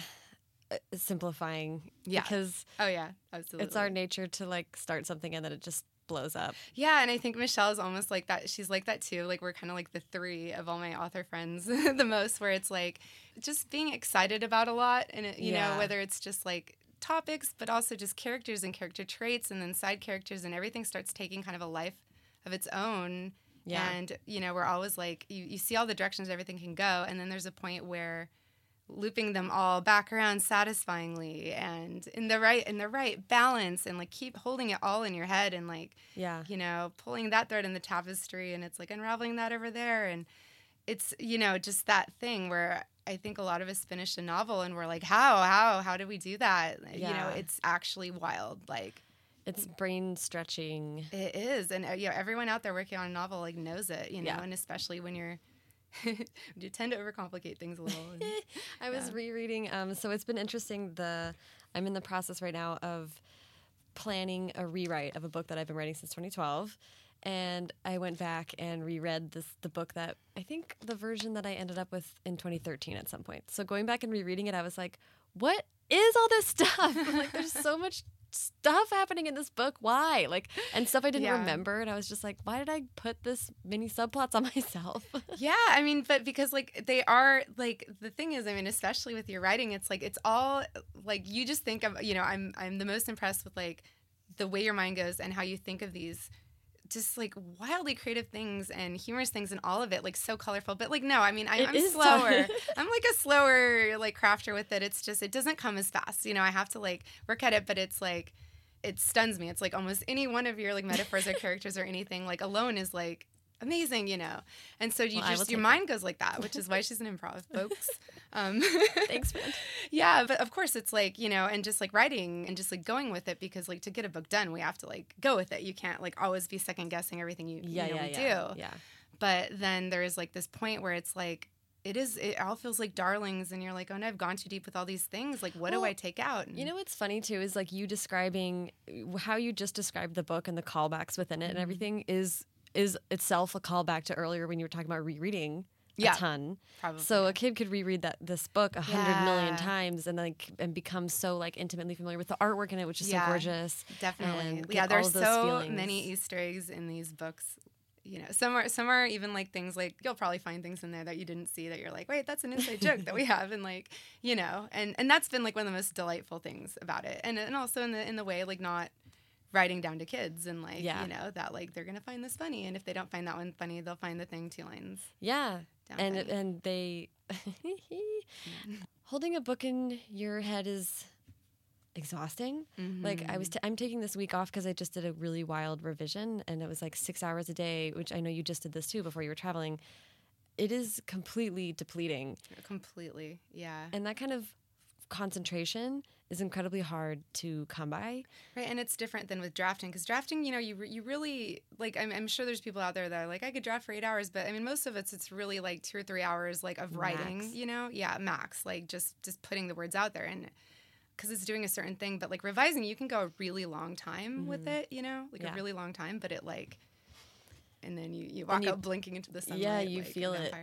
Uh, simplifying. Yeah. Because oh yeah absolutely it's our nature to like start something and then it just blows up. Yeah, and I think Michelle is almost like that. She's like that too. Like we're kind of like the three of all my author friends the most, where it's like just being excited about a lot, and it, you Yeah. know whether it's just like topics, but also just characters and character traits, and then side characters, and everything starts taking kind of a life of its own. Yeah. And you know we're always like you, you see all the directions everything can go, and then there's a point where looping them all back around satisfyingly and in the right in the right balance and like keep holding it all in your head and like Yeah. you know, pulling that thread in the tapestry and it's like unraveling that over there. And it's, you know, just that thing where I think a lot of us finish a novel and we're like, how, how, how did we do that? yeah. You know, it's actually wild. Like It's brain stretching. it is. And, uh, you know, everyone out there working on a novel like knows it, you know, Yeah. and especially when you're, you tend to overcomplicate things a little. and- I was Yeah. rereading. Um, so it's been interesting. The I'm in the process right now of planning a rewrite of a book that I've been writing since 2012, and I went back and reread this the book that I think the version that I ended up with in 2013 at some point. So going back and rereading it, I was like, "What is all this stuff?" I'm like, there's so much stuff happening in this book. Why? Like, and stuff I didn't Yeah. remember. And I was just like, why did I put this many subplots on myself? yeah i mean but because like they are like the thing is i mean especially with your writing it's like it's all like you just think of you know i'm i'm the most impressed with like the way your mind goes and how you think of these just like wildly creative things and humorous things and all of it like so colorful. But like no i mean I, i'm slower. i'm like a slower like crafter with it. It's just it doesn't come as fast. You know i have to like work at it but it's like it stuns me. It's like almost any one of your like metaphors or characters or anything like alone is like amazing you know? And so you Well, just your mind goes like that which is why she's an improv folks. Um Thanks, yeah but of course it's like you know and just like writing and just like going with it because like to get a book done we have to like go with it. You can't like always be second guessing everything you, Yeah, you know, yeah, yeah. do. Yeah. but then there is like this point where it's like it is it all feels like darlings and you're like oh no i've gone too deep with all these things. Like what do i take out? You know what's funny too is like you describing how you just described the book and the callbacks within it Mm-hmm. and everything is is itself a callback to earlier when you were talking about rereading Yeah, a ton. probably So a kid could reread that this book a hundred million Yeah. times and like and become so like intimately familiar with the artwork in it, which is Yeah. so gorgeous. Definitely. Yeah, there's all of those so feelings. many Easter eggs in these books. You know, some are some are even like things like you'll probably find things in there that you didn't see that you're like, wait, that's an inside joke that we have, and like, you know, and and that's been like one of the most delightful things about it, and and also in the in the way like not writing down to kids and like Yeah. you know that like they're gonna find this funny, and if they don't find that one funny, they'll find the thing two lines Yeah. and funny. and they holding a book in your head is exhausting. Like I was, Mhm. t- I'm taking this week off because I just did a really wild revision, and it was like six hours a day, which I know you just did this too before you were traveling. It is completely depleting, completely, yeah. and that kind of concentration is incredibly hard to come by. Right, and it's different than with drafting because drafting, you know, you re- you really like. I'm, I'm sure there's people out there that are like, I could draft for eight hours, but I mean, most of it's it's really like two or three hours like of writing. Max. You know, yeah, max. Like just just putting the words out there and because it's doing a certain thing. But like revising, you can go a really long time with mm-hmm. it. You know, like Yeah. a really long time. But it like, and then you you walk you- out blinking into the sunlight. Yeah, you like feel it.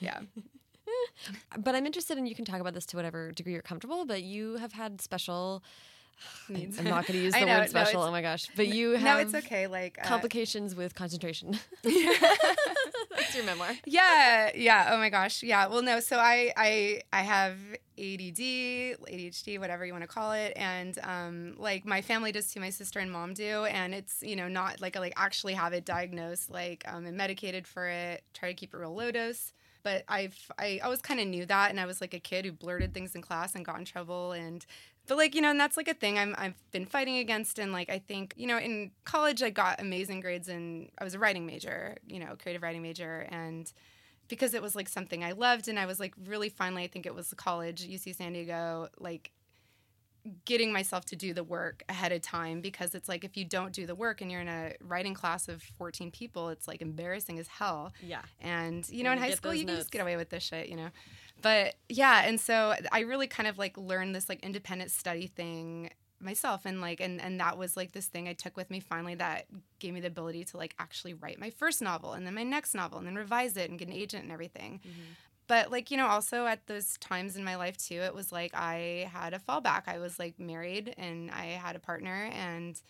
Yeah. But I'm interested in you can talk about this to whatever degree you're comfortable. But you have had special. Needs. I'm not going to use the know, word special. it's- oh my gosh! But you have no, it's okay. Like uh, complications with concentration. That's your memoir. yeah yeah oh my gosh yeah well no so i i i have add adhd whatever you want to call it and um like my family does too my sister and mom do and it's you know not like i like actually have it diagnosed like um and medicated for it try to keep it real low dose but I've I always kind of knew that, and I was like a kid who blurted things in class and got in trouble, and but like you know, and that's like a thing I'm I've been fighting against, and like I think you know in college I got amazing grades, and I was a writing major, you know, creative writing major, and because it was like something I loved, and I was like really finally I think it was college UC San Diego like getting myself to do the work ahead of time because it's like if you don't do the work and you're in a writing class of 14 people it's like embarrassing as hell. Yeah. and you know And in you high school you can just get away with this shit you know? But yeah and so i really kind of like learned this like independent study thing myself and like and and that was like this thing i took with me finally that gave me the ability to like actually write my first novel and then my next novel and then revise it and get an agent and everything but like you know also at those times in my life too it was like i had a fallback. I was like married and i had a partner and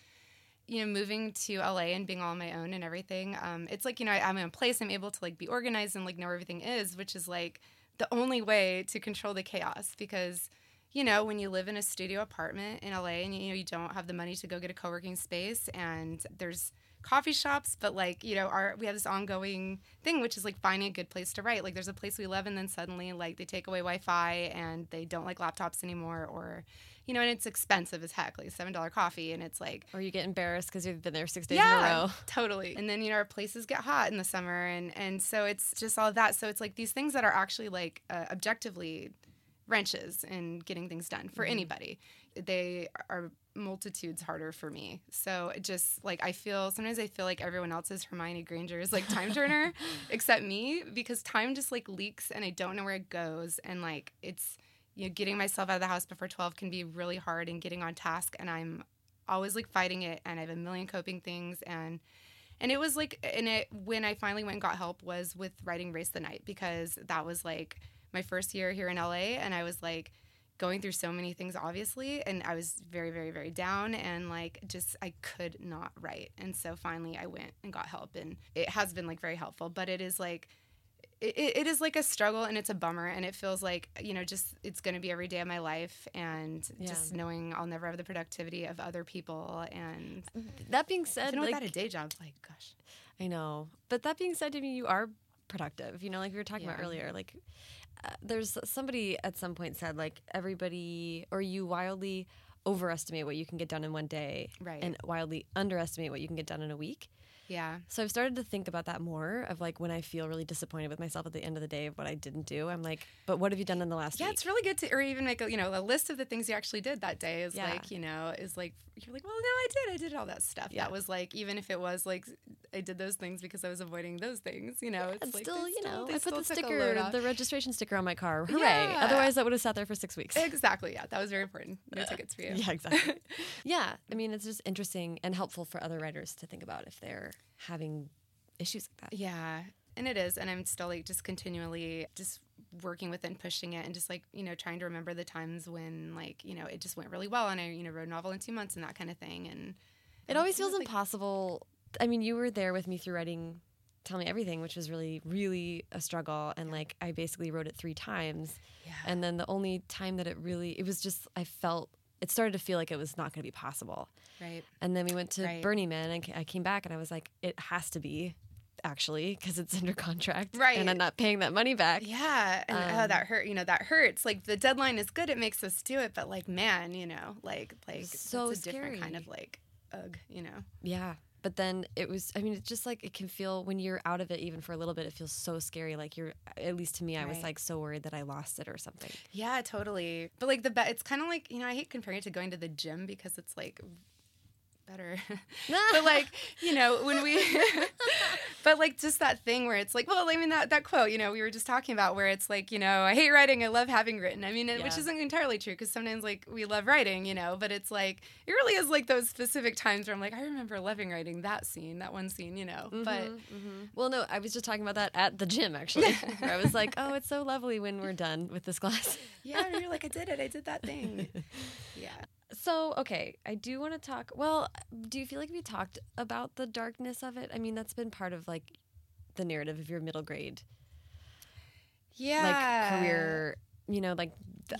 you know moving to la and being all on my own and everything um, it's like you know i'm in a place i'm able to like be organized and like know where everything is which is like the only way to control the chaos because you know when you live in a studio apartment in la and you know you don't have the money to go get a co-working space and there's coffee shops but like you know our we have this ongoing thing which is like finding a good place to write like there's a place we love and then suddenly like they take away wi-fi and they don't like laptops anymore or you know and it's expensive as heck like seven dollar coffee and it's like Or you get embarrassed because you've been there six days in a row. totally. And then you know our places get hot in the summer, and and so it's just all that. So it's like these things that are actually like uh, objectively wrenches in getting things done for anybody. They are multitudes harder for me. So it just like I feel sometimes I feel like everyone else is Hermione Granger is like time turner except me because time just like leaks and I don't know where it goes. And like it's you know getting myself out of the house before 12 can be really hard and getting on task. And I'm always like fighting it. And I have a million coping things. And and it was like and it when I finally went and got help was with writing Race the Night because that was like my first year here in LA and I was like going through so many things obviously and i was very very very down and like just i could not write and so finally i went and got help and it has been like very helpful but it is like it, it is like a struggle and it's a bummer and it feels like you know just it's going to be every day of my life and Yeah. just knowing i'll never have the productivity of other people and That being said, know like, without a day job like gosh I know. But that being said, I mean, you are productive. You know, like we were talking about earlier, like uh, there's somebody at some point said like everybody or you wildly overestimate what you can get done in one day Right. and wildly underestimate what you can get done in a week. yeah So I've started to think about that more of like when I feel really disappointed with myself at the end of the day of what I didn't do. I'm like, but what have you done in the last yeah week? it's really good to or even make a you know a list of the things you actually did that day is Yeah. like you know is like you're like well no i did i did all that stuff Yeah. that was like even if it was like i did those things because i was avoiding those things you know it's like still, you know, they I put the sticker, the registration sticker on my car. Hooray! Yeah. Otherwise, that would have sat there for six weeks. exactly yeah that was very important no tickets for you Yeah, exactly. yeah, I mean, it's just interesting and helpful for other writers to think about if they're having issues like that. Yeah, and it is, and I'm still like just continually just working with it and pushing it, and just like you know trying to remember the times when like you know it just went really well, and I you know wrote a novel in two months and that kind of thing, and It always feels like- impossible. I mean, you were there with me through writing Tell Me Everything, which was really, really a struggle. And like, I basically wrote it three times. Yeah. And then the only time that it really, it was just, I felt, it started to feel like it was not going to be possible. right, And then we went to Right. Burning Man and I came back and I was like, it has to be actually because it's under contract. Right. And I'm not paying that money back. yeah, and oh, Um, that hurt, you know, that hurts. Like the deadline is good; it makes us do it, but like, man, you know, like like So that's a different kind of like ugh, you know. Yeah. But then it was, I mean, it's just like it can feel when you're out of it, even for a little bit, it feels so scary. Like you're, at least to me, I was like so worried that I lost it or something. Yeah, totally. But like the be- it's kind of like you know I hate comparing it to going to the gym because it's like better. but like you know when we, but like just that thing where it's like well I mean that that quote you know we were just talking about where it's like you know I hate writing I love having written I mean it- which isn't entirely true because sometimes like we love writing you know but it's like it really is like those specific times where I'm like I remember loving writing that scene that one scene you know but Mhm, mhm. well, no, I was just talking about that at the gym actually. where I was like, oh, it's so lovely when we're done with this class. yeah you're like I did it I did that thing yeah. So, okay, I do want to talk. Well, do you feel like we talked about the darkness of it? I mean, that's been part of like the narrative of your middle grade, Yeah. like career. You know, like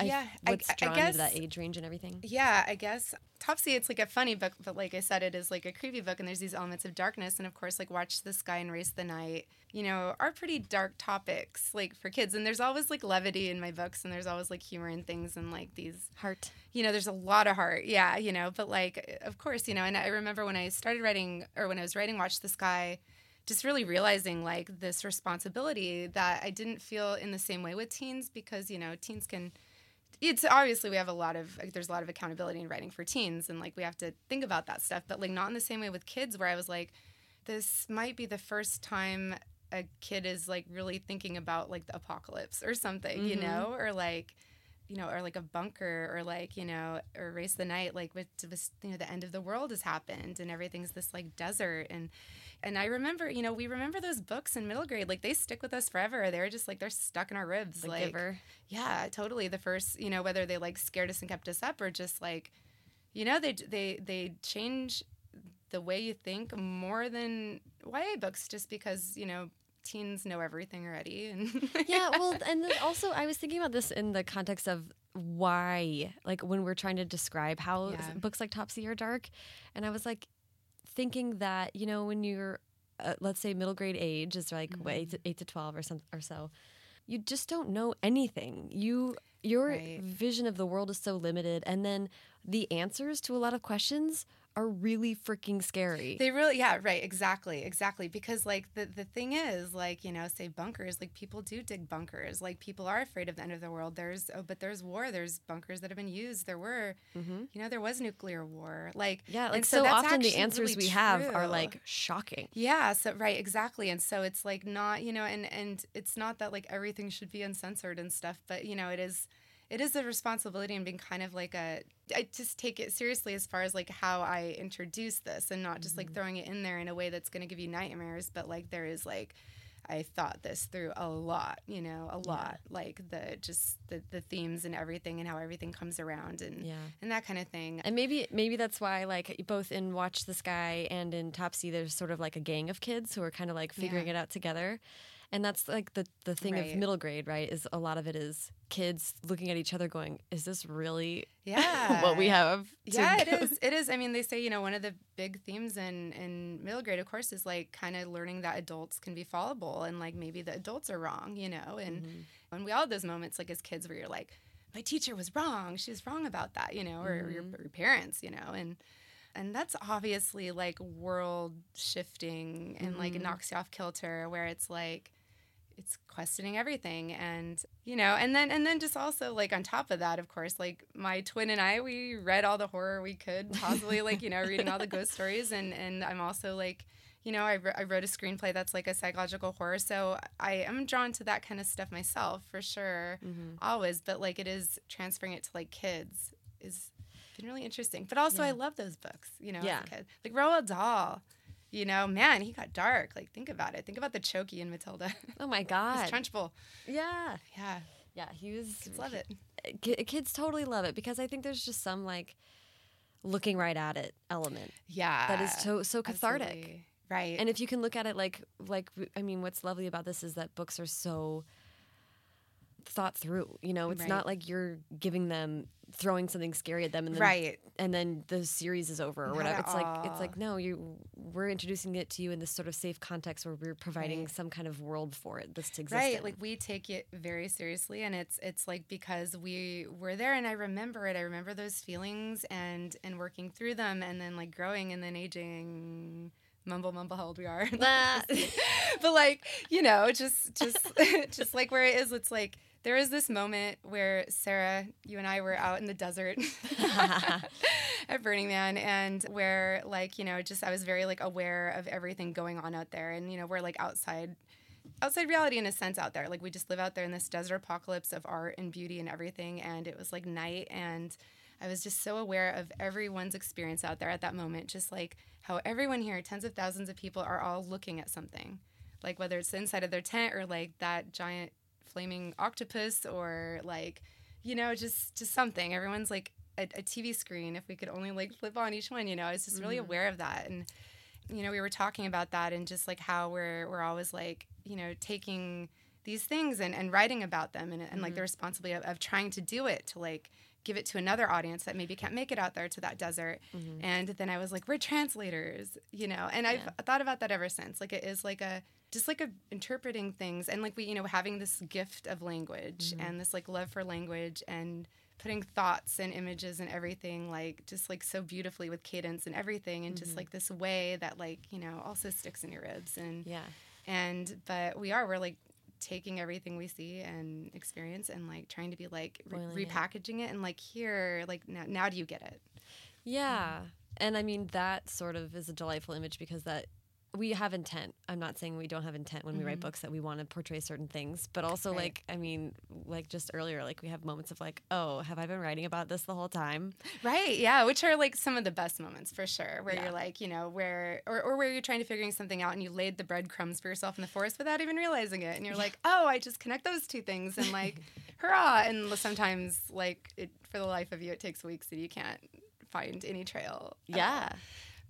Yeah, I, I- what's I drawn into that age range and everything. Yeah, I guess Topsea. It's like a funny book, but like I said, it is like a creepy book, and there's these elements of darkness, and of course, like Watch the Sky and Race the Night. You know, are pretty dark topics, like for kids. And there's always like levity in my books, and there's always like humor and things, and like these Heart. you know, there's a lot of heart. Yeah, you know, but like, of course, you know, and I remember when I started writing or when I was writing Watch the Sky, just really realizing like this responsibility that I didn't feel in the same way with teens because, you know, teens can. It's obviously we have a lot of like, there's a lot of accountability in writing for teens and like we have to think about that stuff but like not in the same way with kids where I was like this might be the first time a kid is like really thinking about like the apocalypse or something you Mhm. know or like you know, or like a bunker, or like you know, or race the night, like with this, you know, the end of the world has happened, and everything's this like desert, and and I remember, you know, we remember those books in middle grade, like they stick with us forever. They're just like they're stuck in our ribs, like yeah, totally. The first, you know, whether they like scared us and kept us up, or just like, you know, they they they change the way you think more than YA books, just because you know teens know everything already, and yeah, well, and also I was thinking about this in the context of why, like when we're trying to describe how Yeah. books like Topsea are dark, and I was like thinking that you know when you're, uh, let's say middle grade age is like what, eight, to, eight to twelve or some or so, you just don't know anything. You your Right. vision of the world is so limited, and then the answers to a lot of questions are really freaking scary. They really, yeah, right, exactly, exactly. Because like the the thing is, like you know, say bunkers, like people do dig bunkers. Like people are afraid of the end of the world. There's, oh, but there's war. There's bunkers that have been used. There were, Mhm. you know, there was nuclear war. Like Yeah, like and so, often the answers really we have are like shocking. Yeah, so right, exactly. And so it's like not, you know, and and it's not that like everything should be uncensored and stuff, but you know, it is it is a responsibility and being kind of like a I just take it seriously as far as like how I introduce this and not just like mm-hmm. throwing it in there in a way that's going to give you nightmares, but like there is like I thought this through a lot, you know, a lot. Like the just the, the themes and everything and how everything comes around and Yeah. and that kind of thing. And maybe maybe that's why like both in Watch the Sky and in Topsea there's sort of like a gang of kids who are kind of like figuring Yeah. it out together. And that's like the the thing of middle grade, right? Is a lot of it is kids looking at each other going, "Is this really Yeah. what we have?" yeah, it go-" is. It is. I mean, they say you know one of the big themes in in middle grade, of course, is like kind of learning that adults can be fallible and like maybe the adults are wrong, you know. And Mm-hmm. when we all have those moments, like as kids, where you're like, my teacher was wrong. She was wrong about that, you know, or your, Mm-hmm. your parents, you know, and and that's obviously like world shifting and like Mm-hmm. knocks you off kilter, where it's like it's questioning everything. And you know and then and then just also like on top of that of course like my twin and i we read all the horror we could possibly like you know reading all the ghost stories. And and i'm also like you know I, I wrote a screenplay that's like a psychological horror. So i am drawn to that kind of stuff myself for sure mm-hmm. always. But like it is transferring it to like kids is been really interesting. But also i love those books you know Yeah. as a kid. Like roald dahl you know man he got dark like think about it think about the chokey in matilda Oh my god. Trunchbull. yeah. Yeah, Yeah, he was kids love it. kids totally love it because I think there's just some like looking right at it element Yeah, that is so so cathartic. absolutely. Right, And if you can look at it like like I mean, what's lovely about this is that books are so thought through. You know, it's Right. not like you're giving them throwing something scary at them and then right, and then the series is over or Not whatever. at It's like it's like no, you we're introducing it to you in this sort of safe context where we're providing Right. some kind of world for it that's to exist. right. in. Like we take it very seriously, and it's it's like because we were there, and I remember it. I remember those feelings and and working through them, and then like growing and then aging. Mumble, mumble, how old we are. But like you know just just just like where it is it's like there is this moment where sarah you and i were out in the desert at burning man and where like you know just i was very like aware of everything going on out there. And you know we're like outside outside reality in a sense out there. Like we just live out there in this desert apocalypse of art and beauty and everything. And it was like night and i was just so aware of everyone's experience out there at that moment. Just like how everyone here tens of thousands of people are all looking at something. Like whether it's the inside of their tent or like that giant flaming octopus or like you know just just something. Everyone's like a, a tv screen. If we could only like flip on each one you know i was just really mm-hmm. aware of that. And you know we were talking about that and just like how we're we're always like you know taking these things and, and writing about them and, and like the mm-hmm. responsibility of, of trying to do it to like give it to another audience that maybe can't make it out there to that desert. Mm-hmm. And then i was like we're translators you know? And i've thought about that ever since. Like it is like a just like a interpreting things and like we you know having this gift of language mm-hmm. and this like love for language and putting thoughts and images and everything like just like so beautifully with cadence and everything and just mm-hmm. like this way that like you know also sticks in your ribs and yeah. and but we are we're like taking everything we see and experience and like trying to be like re- Boiling it. repackaging it and like here like now, now do you get it Yeah. And I mean, that sort of is a delightful image because that we have intent. I'm not saying we don't have intent when we write mm-hmm. books that we want to portray certain things, but also Right. like, I mean, like just earlier, like we have moments of like, oh, have I been writing about this the whole time? Right, yeah, which are like some of the best moments for sure, where Yeah. you're like, you know, where or, or where you're trying to figuring something out and you laid the breadcrumbs for yourself in the forest without even realizing it, and you're like, oh, I just connect those two things and like, hurrah! And sometimes like it for the life of you, it takes weeks and you can't find any trail. at all.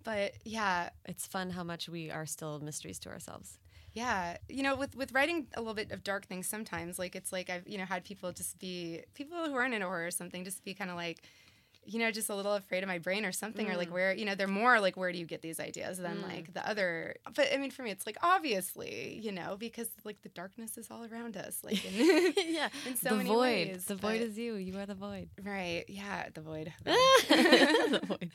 But yeah, It's fun how much we are still mysteries to ourselves. Yeah, you know, with with writing a little bit of dark things, sometimes like it's like I've you know had people just be people who aren't into horror or something, just be kind of like, you know, just a little afraid of my brain or something, or like mm. where you know they're more like where do you get these ideas than mm. like the other. But I mean, for me, it's like obviously, you know, because like the darkness is all around us, like in, yeah. in so the many void. ways. the void but- is you. You are the void. right. Yeah, the void. The void.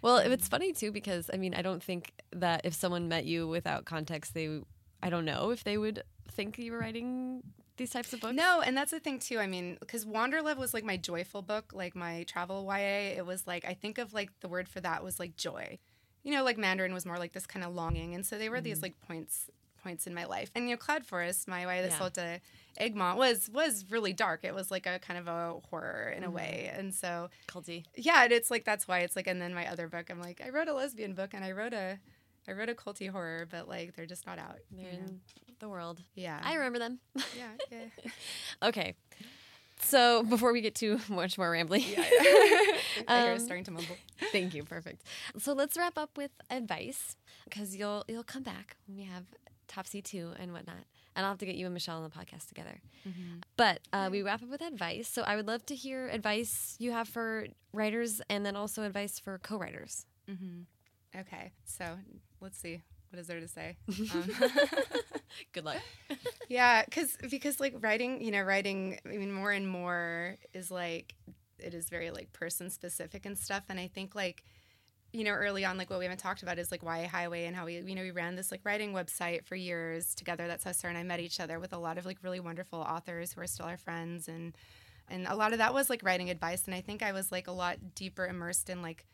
Well, it's funny too because I mean, I don't think that if someone met you without context, they, I don't know if they would think you were writing these types of books. No, and that's the thing too. I mean, because Wanderlove was like my joyful book, like my travel YA. It was like I think of like the word for that was like joy. You know, like Mandarin was more like this kind of longing, and so they were these mm-hmm. like points points in my life. And you know, Cloud Forest, my YA Yeah. sold to Egmont was was really dark. It was like a kind of a horror in a mm-hmm. way, and so culty. yeah, and it's like that's why it's like. And then my other book, I'm like, I wrote a lesbian book, and I wrote a I wrote a culty horror, but like they're just not out. They're you know? The world. Yeah. I remember them. yeah. Yeah. okay. So before we get too much more rambling, yeah. I hear Um, us starting to mumble. thank you. Perfect. So let's wrap up with advice because you'll you'll come back when we have Topsea two and whatnot, and I'll have to get you and Michelle on the podcast together. But uh, we wrap up with advice. So I would love to hear advice you have for writers, and then also advice for co-writers. Okay. So let's see. What is there to say? Um, Good luck. yeah, because because like writing, you know, writing. I mean, more and more is like it is very like person specific and stuff. And I think like you know early on, like what we haven't talked about is like YA Highway and how we you know we ran this like writing website for years together. That's how Sarah and I met each other with a lot of like really wonderful authors who are still our friends and and a lot of that was like writing advice. And I think I was like a lot deeper immersed in like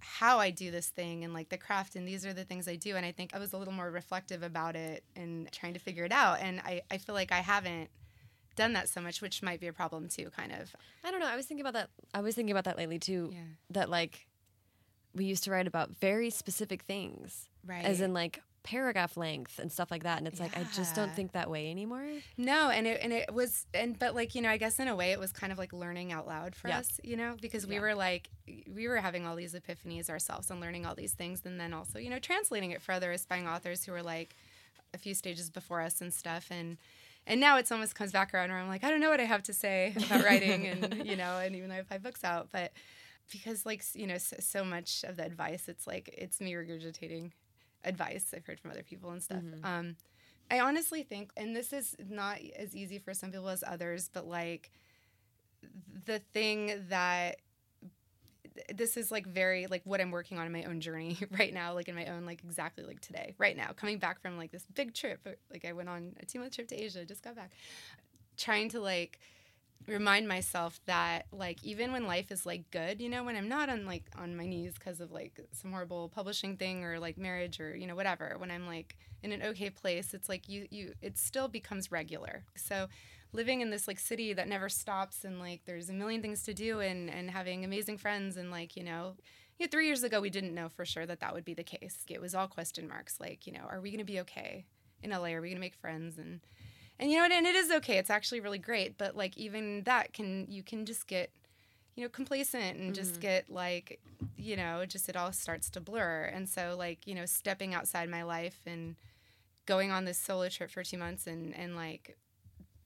how I do this thing and like the craft and these are the things I do and I think I was a little more reflective about it and trying to figure it out and I, I feel like I haven't done that so much which might be a problem too kind of I don't know. I was thinking about that. I was thinking about that lately too. Yeah. That like we used to write about very specific things, right as in like paragraph length and stuff like that. And it's like I just don't think that way anymore. no and it and it was and but like you know I guess in a way it was kind of like learning out loud for Yeah. us you know because we Yeah. were like we were having all these epiphanies ourselves and learning all these things and then also you know translating it for other aspiring authors who were like a few stages before us and stuff and and now it's almost comes back around where I'm like, I don't know what I have to say about writing, and you know, and even though I have five books out, but because like you know, so, so much of the advice, it's like it's me regurgitating advice I've heard from other people and stuff. Um, I honestly think, and this is not as easy for some people as others, but like the thing that this is like very like what I'm working on in my own journey right now, like in my own like exactly like today, right now, coming back from like this big trip. Like I went on a two month trip to Asia, just got back, trying to like remind myself that like even when life is like good, you know, when I'm not on like on my knees because of like some horrible publishing thing or like marriage or you know whatever, when I'm like in an okay place, it's like you you it still becomes regular. So living in this like city that never stops and like there's a million things to do and and having amazing friends and like you know you know, three years ago we didn't know for sure that that would be the case. It was all question marks like you know are we going to be okay in la are we going to make friends? And and you know what? And it is okay. It's actually really great but like even that can you can just get you know complacent and just mm-hmm. get like you know just it all starts to blur. And so like you know stepping outside my life and going on this solo trip for two months and and like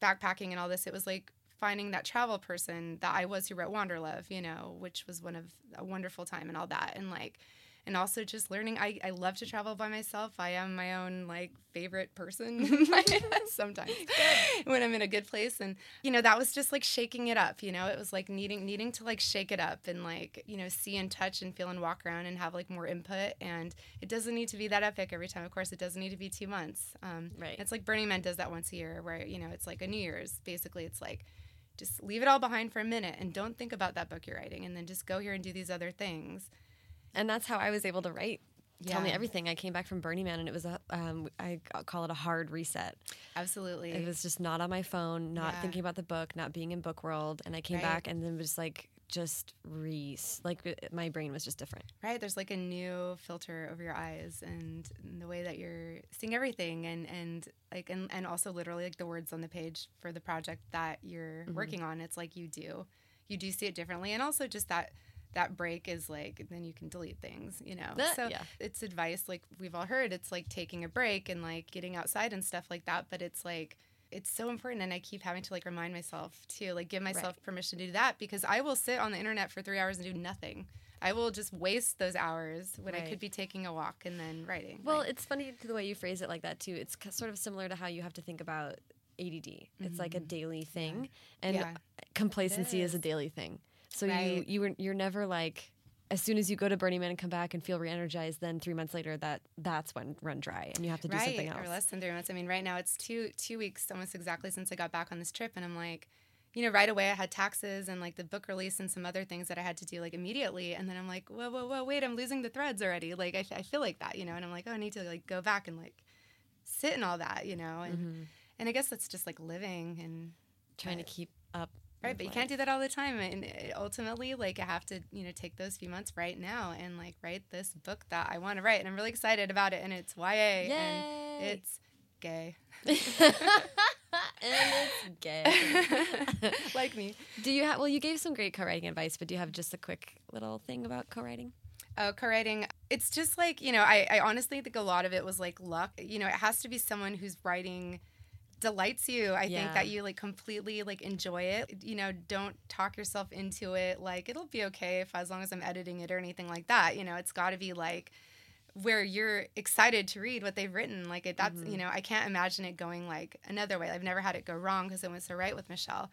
backpacking and all this, it was like finding that travel person that I was who wrote Wanderlove, you know, which was one of a wonderful time and all that. And like, and also just learning. I, I love to travel by myself. I am my own like favorite person sometimes when I'm in a good place. And, you know, that was just like shaking it up, you know, it was like needing, needing to like shake it up and like, you know, see and touch and feel and walk around and have like more input. And it doesn't need to be that epic every time. Of course, it doesn't need to be two months. Um, Right. It's like Burning Man does that once a year where, you know, it's like a New Year's. Basically, it's like, just leave it all behind for a minute and don't think about that book you're writing and then just go here and do these other things. And that's how I was able to write. Tell me everything. I came back from Burning Man, and it was a um, I call it a hard reset. Absolutely. It was just not on my phone, not Yeah. thinking about the book, not being in book world, and I came Right. back and then it was like just re like my brain was just different. right. There's like a new filter over your eyes and the way that you're seeing everything and, and like, and, and also literally like the words on the page for the project that you're working on. It's like you do, you do see it differently. And also just that, that break is like, then you can delete things, you know? That- so yeah. it's advice like we've all heard. It's like taking a break and like getting outside and stuff like that. But it's like, it's so important and i keep having to like remind myself to like give myself permission to do that because i will sit on the internet for three hours and do nothing i will just waste those hours when i could be taking a walk and then writing Well, it's funny the way you phrase it like that too. It's sort of similar to how you have to think about ADD. It's like a daily thing, and Mm-hmm. Yeah. complacency is. a daily thing. So you Right. you were you're never like as soon as you go to Burning Man and come back and feel re-energized, then three months later that that's when run dry and you have to do right something else. or less than three months i mean right now it's two two weeks almost exactly since i got back on this trip and i'm like you know right away i had taxes and like the book release and some other things that i had to do like immediately and then i'm like whoa whoa whoa wait i'm losing the threads already like i, f- I feel like that you know and i'm like oh i need to like go back and like sit in all that you know and Mm-hmm. and i guess that's just like living and Trying to keep up Right, but you can't do that all the time. And uh, ultimately, like, I have to, you know, take those few months right now and, like, write this book that I want to write. And I'm really excited about it. And it's YA. Yay. And it's gay. and it's gay. like me. Do you have, well, you gave some great co writing advice, but do you have just a quick little thing about co writing? Oh, co-writing. It's just like, you know, I, I honestly think a lot of it was like luck. You know, it has to be someone who's writing delights you. I Yeah. think that you like completely like enjoy it. You know, don't talk yourself into it. Like it'll be okay if as long as I'm editing it or anything like that. You know, it's got to be like where you're excited to read what they've written. Like it, that's you mm-hmm. know, I can't imagine it going like another way. I've never had it go wrong because it went so right with Michelle.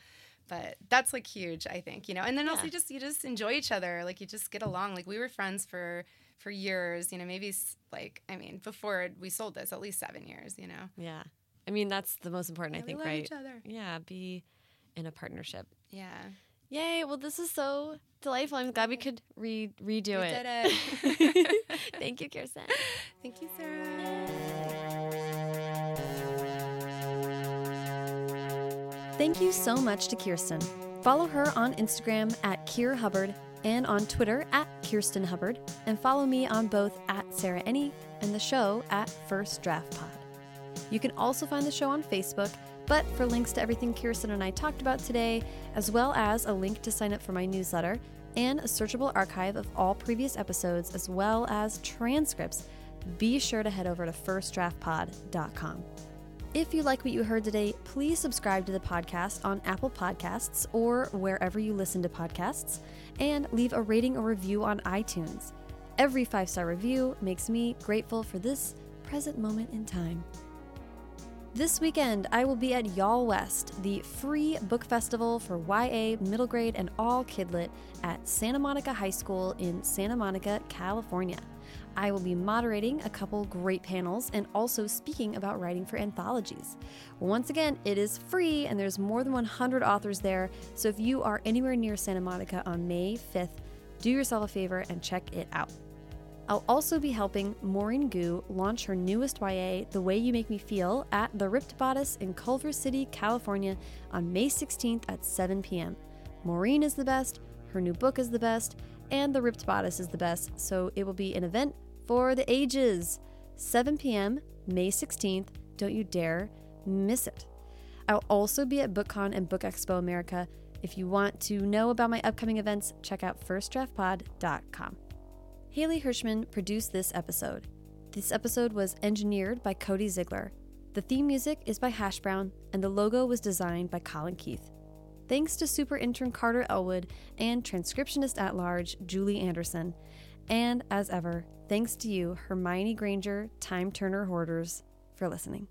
But that's like huge, I think, you know. And then also you just you just enjoy each other. Like you just get along. Like we were friends for for years, you know, maybe like I mean, before we sold this, at least seven years, you know. Yeah. I mean, that's the most important, I Yeah, we think, love right? each other. Yeah, be in a partnership. Yeah, Yay. Well, this is so delightful. I'm glad we could re- redo we it. did it. Thank you, Kirsten. Thank you, Sarah. Thank you so much to Kirsten. Follow her on Instagram at Kir Hubbard and on Twitter at Kirsten Hubbard, and follow me on both at Sarah Enni and the show at First Draft Pod. You can also find the show on Facebook, but for links to everything Kirsten and I talked about today, as well as a link to sign up for my newsletter and a searchable archive of all previous episodes, as well as transcripts, be sure to head over to firstdraftpod.com. If you like what you heard today, please subscribe to the podcast on Apple Podcasts or wherever you listen to podcasts, and leave a rating or review on iTunes. Every five star review makes me grateful for this present moment in time. This weekend, I will be at Y'all West, the free book festival for YA, middle grade, and all kidlit at Santa Monica High School in Santa Monica, California. I will be moderating a couple great panels and also speaking about writing for anthologies. Once again, it is free and there's more than 100 authors there, so if you are anywhere near Santa Monica on May 5th, do yourself a favor and check it out. I'll also be helping Maurene Goo launch her newest YA, The Way You Make Me Feel, at The Ripped Bodice in Culver City, California on May 16th at 7 p.m. Maurene is the best, her new book is the best, and The Ripped Bodice is the best, so it will be an event for the ages. 7 p.m., May 16th. Don't you dare miss it. I'll also be at BookCon and Book Expo America. If you want to know about my upcoming events, check out firstdraftpod.com. Haley Hirschman produced this episode. This episode was engineered by Cody Ziegler. The theme music is by Hash Brown, and the logo was designed by Colin Keith. Thanks to super intern Carter Elwood and transcriptionist at large Julie Anderson. And as ever, thanks to you, Hermione Granger, Time Turner Hoarders, for listening.